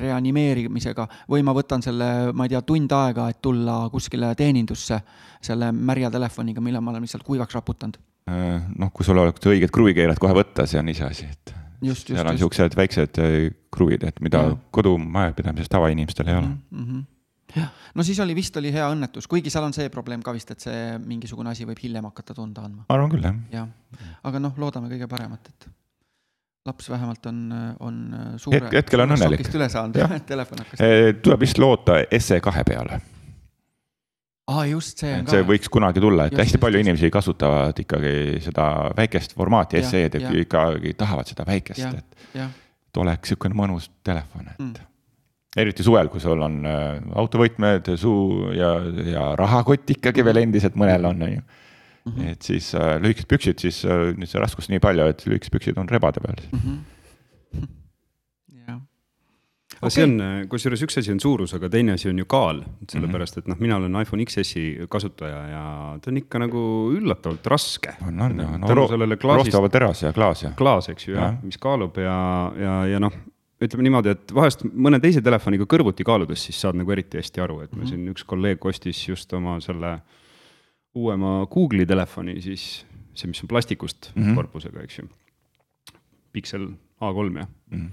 reanimeerimisega või ma võtan selle, ma ei tea, tund aega, et tulla kuskile teenindusse selle märja telefoniga, mille ma olen lihtsalt kuivaks raputanud. Äh, noh, kui sul oleks õiged kruvikeelad kohe võtta, see on iseasi, et just, just, seal on siuksed väiksed äh, kruvid, et mida kodumajapidamises tavainimestel ei ole mm. -hmm. Jah, no siis oli vist oli hea õnnetus, kuigi seal on see probleem ka vist, et see mingisugune asi võib hiljem hakata tunda andma. ma arvan küll, jah. jah, aga noh, loodame kõige paremat, et laps vähemalt on, on suure. Hetk- hetkel on õnnelik. üle saanud Jah. et telefon hakkas. tuleb vist loota SE2 peale. aa, just see on et ka. see võiks kunagi tulla, et Just, hästi just, palju just. inimesi kasutavad ikkagi seda väikest formaati SE-d ikkagi tahavad seda väikest, et, et oleks niisugune mõnus telefon, et Mm. Mm. eriti suvel, kui sul on äh, autovõtmed, suu ja, ja rahakott ikkagi veel endiselt mõnel on, on ju. Mhm. et siis äh, lühikesed püksid, siis äh, nüüd see raskus nii palju, et lühikesed püksid on rebade peal. jah. aga see on, kusjuures üks asi on suurus, aga teine asi on ju kaal, sellepärast et noh, mina olen iPhone XS-i kasutaja ja ta on ikka nagu üllatavalt raske. on, on, on klaasist roostava teras ja klaas ja. klaas, eks ju, jah Jah., mis kaalub ja, ja, ja noh, ütleme niimoodi, et vahest mõne teise telefoniga kõrvuti kaaludes, siis saad nagu eriti hästi aru, et me siin üks kolleeg ostis just oma selle uuema Google'i telefoni, siis see, mis on plastikust mm Mhm. -hmm. korpusega, eks ju. Pixel A3 jah mm. Mhm. -hmm.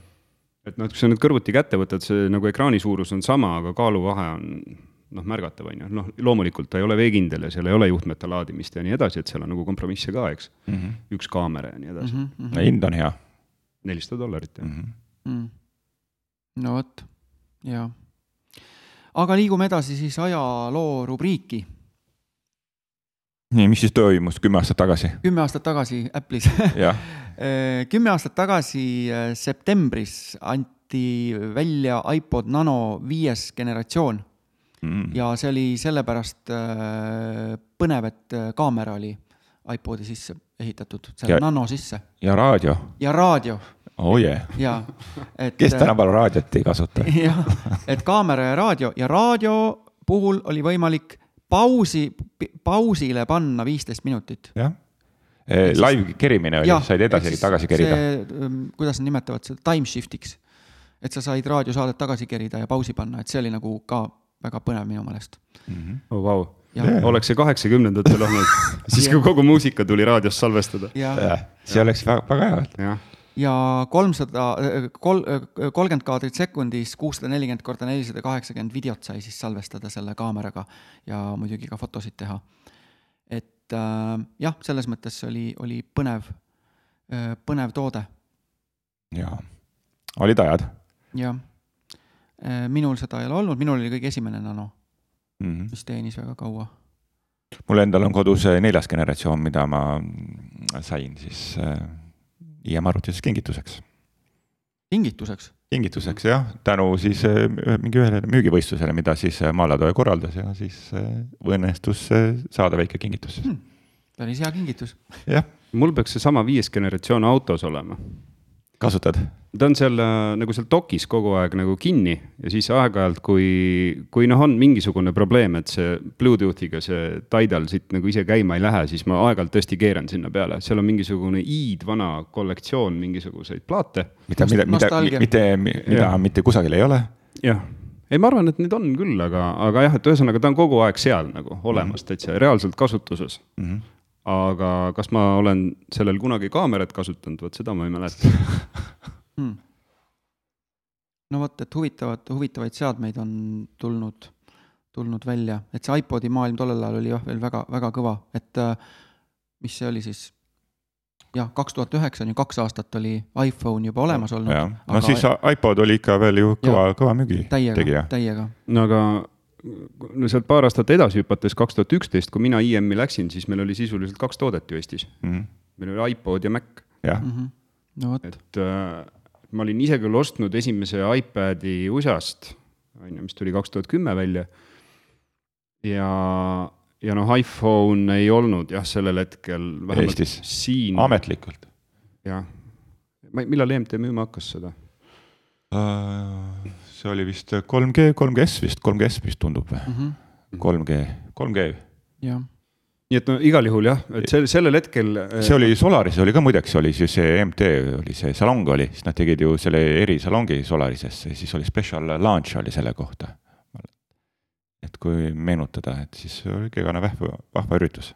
et noh, kui sa nüüd kõrvuti kätte võtad, see nagu ekraani suurus on sama, aga kaaluvahe on noh, märgatav on ju, noh loomulikult ta ei ole veekindel ja seal ei ole juhtmete laadimist ja nii edasi, et seal on nagu kompromisse ka, eks mm. Mhm. -hmm. üks kaamera ja nii edasi mm -hmm. hind on hea nelisada dollarit jah mm. -hmm. Mm. No vot, jaa. aga liigume edasi siis ajaloo rubriiki. nii, mis siis toimus kümme aastat tagasi? kümme aastat tagasi Apple'is jah, kümme aastat tagasi äh, septembris anti välja iPod Nano viies generatsioon mm. ja see oli sellepärast äh, põnev, et kaamera oli iPodi sisse ehitatud, selle Ja- Nano sisse ja raadio, ja raadio oh yeah. ja et. kes tänapäeval raadiot ei kasuta? jah, et kaamera ja raadio ja raadio puhul oli võimalik pausi, pausile panna viisteist minutit. jah, live kerimine oli, said edasi-tagasi kerida. ähm, kuidas nad nimetavad seda, time shift'iks. et sa said raadiosaadet tagasi kerida ja pausi panna, et see oli nagu ka väga põnev minu meelest. oh, vau Jah. yeah. oleks see kaheksakümnendatel olnud siis kui kogu muusika tuli raadios salvestada. ja, see oleks väga, väga hea. jah, ja kolmsada, kol-, kolmkümmend kaadrit sekundis, kuussada nelikümmend korda nelisada kaheksakümmend videot sai siis salvestada selle kaameraga ja muidugi ka fotosid teha. et äh, jah, selles mõttes oli, oli põnev äh,, põnev toode, jaa, olid ajad jah äh,. minul seda ei ole olnud, minul oli kõige esimene nano, mm. -hmm. mis teenis väga kaua. mul endal on kodus neljas generatsioon, mida ma sain siis äh, IM arvutiseks kingituseks. kingituseks? kingituseks jah, tänu siis äh, mingi ühele müügivõistlusele, mida siis äh, Maaletooja korraldas ja siis äh, õnnestus saada väike kingitus Hmm. päris hea kingitus. jah, mul peaks seesama viies generatsioon autos olema. Kasutad? ta on seal äh, nagu seal dokis kogu aeg nagu kinni ja siis aeg-ajalt, kui, kui noh, on mingisugune probleem, et see Bluetoothiga see Tidal siit nagu ise käima ei lähe, siis ma aeg-ajalt tõesti keeran sinna peale, seal on mingisugune iidvana kollektsioon mingisuguseid plaate. mida, mida, mida, mida Jah. mitte kusagil ei ole jah, ei, ma arvan, et neid on küll, aga, aga jah, et ühesõnaga ta on kogu aeg seal nagu olemas täitsa reaalselt kasutuses mm. -hmm. Aga kas ma olen sellel kunagi kaamerat kasutanud, vot seda ma ei mäleta. hmm. no vot, et huvitavad, huvitavaid seadmeid on tulnud, tulnud välja, et see iPodi maailm tollel ajal oli jah, veel väga, väga kõva, et äh, mis see oli siis? jah, kaks tuhat üheksa on ju kaks aastat oli iPhone juba olemas olnud. no siis iPod oli ikka veel ju kõva, kõva müügi tegija., täiega. no aga no sealt paar aastat edasi hüpates, kaks tuhat üksteist, kui mina IM-i läksin, siis meil oli sisuliselt kaks toodet ju Eestis mm. -hmm. meil oli iPod ja Mac, jah mm. -hmm. no vot, et äh, ma olin ise küll ostnud esimese iPad'i USA-st, on ju, mis tuli kaks tuhat kümme välja. ja, ja noh, iPhone ei olnud jah, sellel hetkel vähemalt Eestis. siin. ametlikult jah, millal EMT müüma hakkas seda? uh,. See oli vist 3G, 3GS vist, 3GS vist tundub või mm? -hmm. 3G, 3G, jah, nii et no igal juhul jah, et sel, sellel hetkel. see oli Solaris oli ka muideks oli siis see MT oli see salong oli, siis nad tegid ju selle erisalongi Solarisesse, siis oli special launch oli selle kohta. et kui meenutada, et siis oli igavene vahva, vahva üritus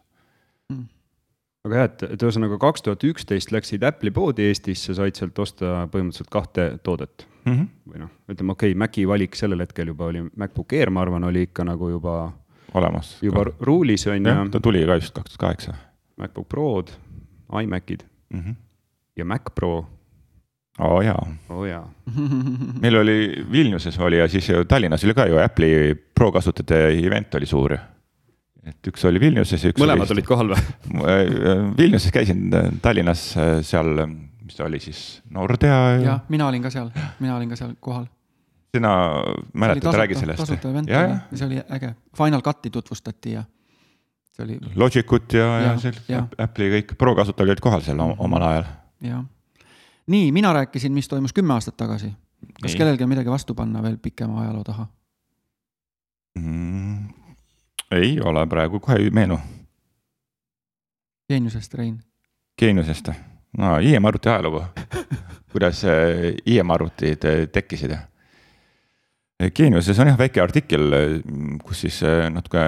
aga jah, et, et ühesõnaga kaks tuhat üksteist läksid Apple'i poodi Eestisse, said sealt osta põhimõtteliselt kahte toodet mm. -hmm. või noh, ütleme okei okay,, Maci valik sellel hetkel juba oli, MacBook Air, ma arvan, oli ikka nagu juba olemas. juba ruulis on ju. ta tuli ka just kaks tuhat kaheksa. MacBook Prod, iMacid mm -hmm. ja Mac Pro. oo oh, jaa. oh, jaa meil oli Vilniuses oli ja siis Tallinnas oli ka ju Apple'i Pro kasutajate event oli suur et üks oli Vilniuses ja üks mõlemad oli olid kohal või? Vilniuses käisin, Tallinnas seal, mis ta oli siis, Nordea. jah, mina olin ka seal, mina olin ka seal kohal. sina mäletad, räägi sellest. tasuta event oli, see oli äge, Final Cut'i tutvustati ja see oli. Logicut ja, ja, ja see Apple'i kõik Pro kasutajad olid kohal seal mm omal ajal. jah, nii, mina rääkisin, mis toimus kümme aastat tagasi. kas nii. kellelgi on midagi vastu panna veel pikema ajaloo taha mm.? ei ole praegu, kohe ei meenu. geeniusest, Rein. geeniusest, no IM-arvuti ajalugu kuidas äh, IM-arvutid äh, tekkisid. Geeniuses on jah väike artikkel, kus siis natuke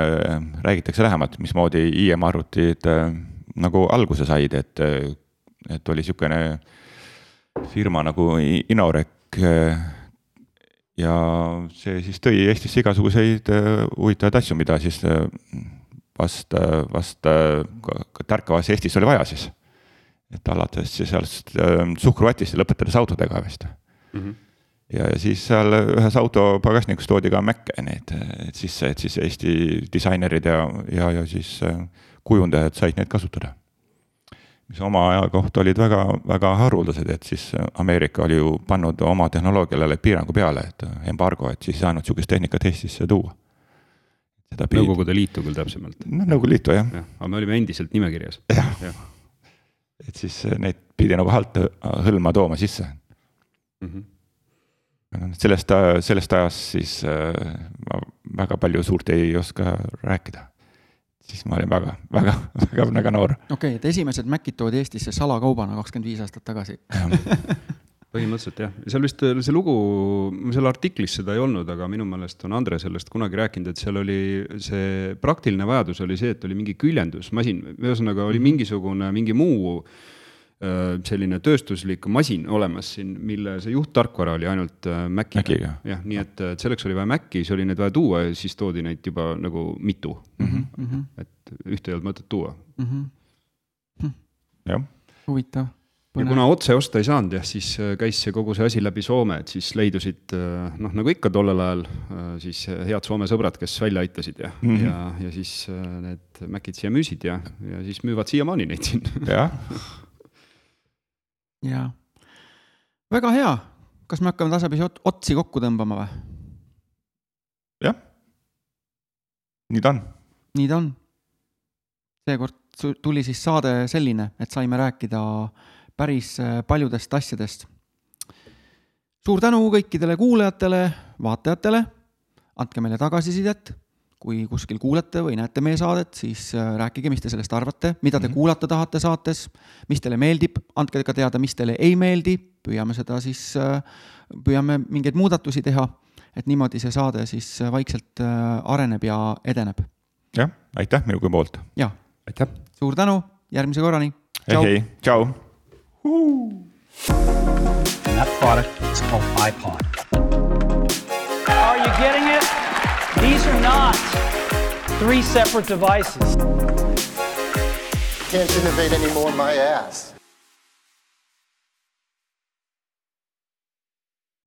räägitakse lähemalt, mismoodi IM-arvutid nagu alguse said, et, et oli sihukene firma nagu Inorek ja see siis tõi Eestisse igasuguseid huvitavaid asju, mida siis vast, vast tärkavas Eestis oli vaja siis. Et alates siis sellest suhkruvatist ja lõpetades autodega vist mm. -hmm. ja, ja siis seal ühes auto pagasnikus toodi ka Mace neid sisse, et siis Eesti disainerid ja, ja, ja siis kujundajad said neid kasutada mis oma aja kohta olid väga, väga haruldased, et siis Ameerika oli ju pannud oma tehnoloogiale piirangu peale, et embargo, et siis ei saanud sihukest tehnikat Eestisse tuua. Nõukogude Liitu küll täpsemalt. no Nõukogude Liitu jah ja,. aga me olime endiselt nimekirjas. jah ja. Et siis neid pidi nagu alt hõlma tooma sisse mm. -hmm. sellest, sellest ajast siis äh, ma väga palju suurt ei oska rääkida siis ma olin väga, väga, väga, väga noor. okei okay,, et esimesed Macid toodi Eestisse salakaubana kakskümmend viis aastat tagasi põhimõtteliselt jah, seal vist see lugu, seal artiklis seda ei olnud, aga minu meelest on Andre sellest kunagi rääkinud, et seal oli see praktiline vajadus oli see, et oli mingi küljendusmasin, ühesõnaga oli mhm. mingisugune, mingi muu äh, Äh, selline tööstuslik masin olemas siin, mille see juhttarkvara oli ainult äh, Maciga, Maciga.. jah, nii et, et selleks oli vaja Maci, siis oli neid vaja tuua ja siis toodi neid juba nagu mitu mm. -hmm. et ühte ei olnud mõtet tuua mm. -hmm. jah. huvitav. Ja kuna otse osta ei saanud jah, siis äh, käis see kogu see asi läbi Soome, et siis leidusid noh, nagu ikka tollel ajal siis head Soome sõbrad, kes välja aitasid ja mm, -hmm. ja, ja siis need Macid siia müüsid ja, ja siis müüvad siiamaani neid siin. jah jaa, väga hea, kas me hakkame tasapisi ot otsi kokku tõmbama või? jah, nii ta on. nii ta on. seekord tuli siis saade selline, et saime rääkida päris äh, paljudest asjadest. suur tänu kõikidele kuulajatele, vaatajatele, andke meile tagasisidet kui kuskil kuulete või näete meie saadet, siis äh, rääkige, mis te sellest arvate, mida te mm -hmm. kuulata tahate saates, mis teile meeldib, andke ka teada, mis teile ei meeldi, püüame seda siis, äh, püüame mingeid muudatusi teha, et niimoodi see saade siis vaikselt areneb ja edeneb. jah, aitäh minugi poolt. jah. suur tänu, järgmise korrani. hei, hei, tšau. That product is called iPod. Are you getting it? These are not three separate devices. Can't innovate anymore, my ass.